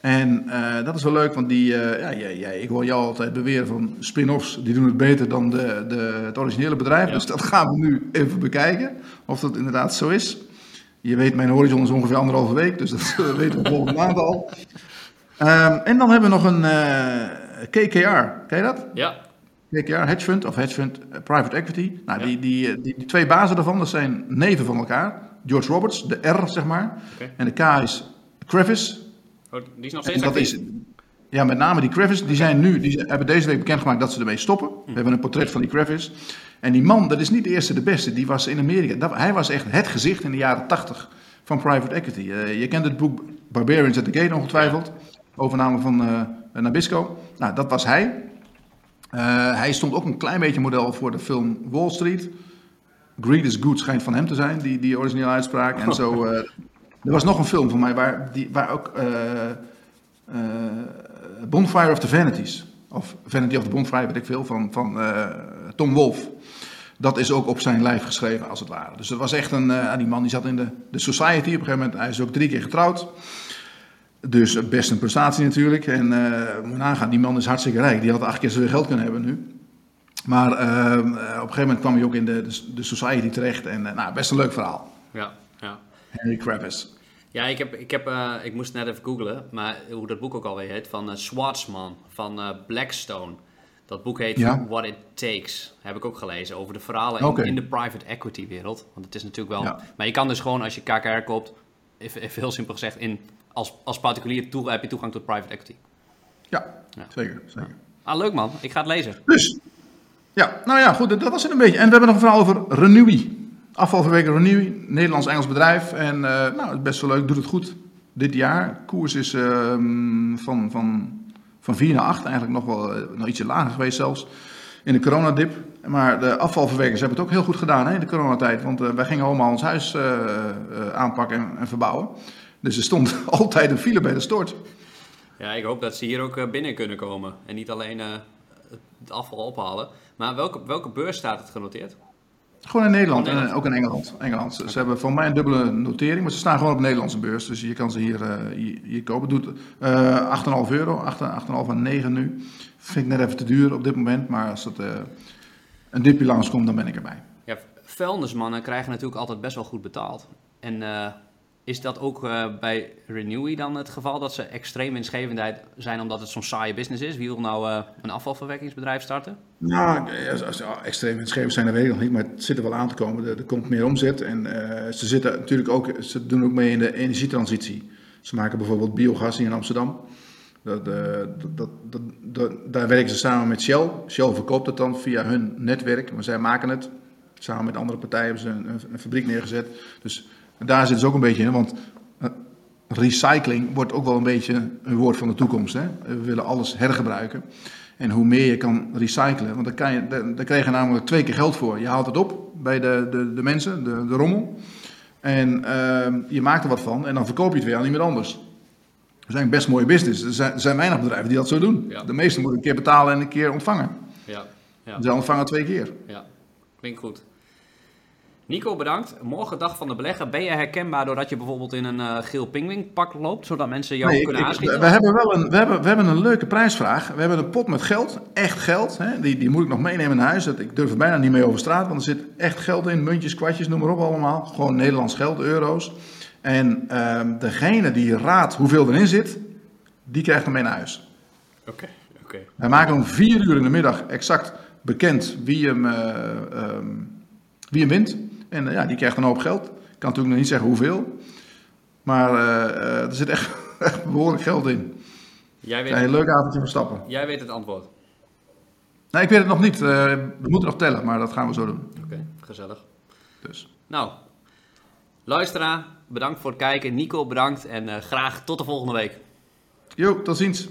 En eh, dat is wel leuk, want die, eh, ja, ik hoor jou altijd beweren van spin-offs, die doen het beter dan de, de, het originele bedrijf. Ja. Dus dat gaan we nu even bekijken, of dat inderdaad zo is. Je weet, mijn horizon is ongeveer anderhalve week, dus dat weten we volgende maand al. Ehm, en dan hebben we nog een eh, KKR, ken je dat? Ja. KKR, hedge fund of hedge fund eh, private equity. Nou, Ja. die, die, eh, die, die twee bazen daarvan, dat zijn neven van elkaar. George Roberts, de R zeg maar. En de K is Kravis. Oh, die is nog En steeds dat actief. is, ja, met name die Kravis, die zijn nu, die hebben deze week bekendgemaakt dat ze ermee stoppen. Hm. We hebben een portret van die Kravis. En die man, dat is niet de eerste, de beste. Die was in Amerika. Dat, hij was echt het gezicht in de jaren 80 van private equity. Eh, je kent het boek Barbarians at the Gate ongetwijfeld. Overname van eh, Nabisco. Nou, dat was hij. Eh, hij stond ook een klein beetje model voor de film Wall Street. Greed is good schijnt van hem te zijn, die, die originele uitspraak. En zo, eh, er was nog een film van mij waar, die, waar ook eh, eh, Bonfire of the Vanities, of Vanity of the Bonfire, weet ik veel, van, van eh, Tom Wolfe. Dat is ook op zijn lijf geschreven, als het ware. Dus dat was echt een, eh, die man die zat in de, de society op een gegeven moment. Hij is ook drie keer getrouwd. Dus eh, best een prestatie natuurlijk. En eh moet nagaan, die man is hartstikke rijk. Die had acht keer zoveel geld kunnen hebben nu. Maar op een gegeven moment kwam hij ook in de, de, de society terecht. En nou, best een leuk verhaal. Ja, ja. Henry Kravis. Ja, ik, heb, ik, heb, ik moest net even googlen, maar hoe dat boek ook alweer heet, van Schwartzman, van Blackstone. Dat boek heet Ja. What It Takes, heb ik ook gelezen, over de verhalen in, de private equity wereld. Want het is natuurlijk wel... Ja. Maar je kan dus gewoon, als je KKR koopt, even, even heel simpel gezegd, in, als, als particulier toe, heb je toegang tot private equity. Ja, Ja. zeker. zeker. Ah, leuk man, ik ga het lezen. Dus, ja, nou ja, goed, dat was het een beetje. En we hebben nog een verhaal over Renewi. Afvalverwerker Renewi, Nederlands-Engels bedrijf. En eh, nou, het is best wel leuk, doet het goed dit jaar. Koers is ehm, van, van, van 4 naar 8, eigenlijk nog wel eh, nog ietsje lager geweest zelfs. In de coronadip. Maar de afvalverwerkers hebben het ook heel goed gedaan hè, in de coronatijd. Want eh, wij gingen allemaal ons huis eh, aanpakken en, en verbouwen. Dus er stond altijd een file bij de stort. Ja, ik hoop dat ze hier ook binnen kunnen komen en niet alleen het afval ophalen. Maar welke, welke beurs staat het genoteerd? Gewoon in Nederland Nederland. en ook in Engeland. Engeland. Ze, hebben van mij een dubbele notering, maar ze staan gewoon op de Nederlandse beurs. Dus je kan ze hier, eh, hier, hier kopen. Doet eh 8,5 euro, 8, 8,5 en 9 nu. Vind ik net even te duur op dit moment, maar als het eh, een dipje langskomt, dan ben ik erbij. Ja, vuilnismannen krijgen natuurlijk altijd best wel goed betaald. En eh, is dat ook eh, bij Renewy dan het geval dat ze extreem winstgevendheid zijn omdat het zo'n saaie business is? Wie wil nou eh, een afvalverwerkingsbedrijf starten? Nou, eh, als, als extreem winstgevend zijn, dat weet ik nog niet, maar het zit er wel aan te komen. Er, komt meer omzet en ze zitten natuurlijk ook, ze doen ook mee in de energietransitie. Ze maken bijvoorbeeld biogas hier in Amsterdam. Dat, dat- daar werken ze samen met Shell. Shell verkoopt het dan via hun netwerk, maar zij maken het. Samen met andere partijen hebben ze een, een fabriek neergezet. Dus daar zitten ze ook een beetje in, want eh, recycling wordt ook wel een beetje een woord van de toekomst. Hè? We willen alles hergebruiken. En hoe meer je kan recyclen, want daar, kan je, krijg je namelijk twee keer geld voor. Je haalt het op bij de, de, de mensen, de, de rommel. En ehm, je maakt er wat van en dan verkoop je het weer aan iemand anders. Dat is eigenlijk best mooie business. Er zijn, er zijn weinig bedrijven die dat zo doen. Ja. De meesten moeten een keer betalen en een keer ontvangen. Ja, ja, Ze ontvangen twee keer. ja. Klinkt goed. Nico, bedankt. Morgen dag van de belegger. Ben je herkenbaar doordat je bijvoorbeeld in een uh, geel pingwingpak loopt, zodat mensen jou Nee, kunnen ik- aanschieten? we, hebben wel een, we, hebben, we hebben een leuke prijsvraag. We hebben een pot met geld, echt geld. Hè? Die, die moet ik nog meenemen naar huis. Dat, ik durf er bijna niet mee over straat, want er zit echt geld in. Muntjes, kwartjes, noem maar op allemaal. Gewoon Nederlands geld, euro's. En ehm, degene die raadt hoeveel erin zit, die krijgt hem mee naar huis. Oké, oké. Wij maken om vier uur in de middag exact bekend wie hem, eh, ehm, wie hem wint. En eh, ja, die krijgt een hoop geld. Ik kan natuurlijk nog niet zeggen hoeveel. Maar eh, eh, er zit echt, echt behoorlijk geld in. Jij, Ja, een weet, leuk avondje van stappen. jij weet het antwoord. Nee, ik weet het nog niet. We moeten nog tellen, maar dat gaan we zo doen. Oké, gezellig. Dus. Nou, luisteraar, bedankt voor het kijken. Nico, bedankt. En graag tot de volgende week. Jo, tot ziens.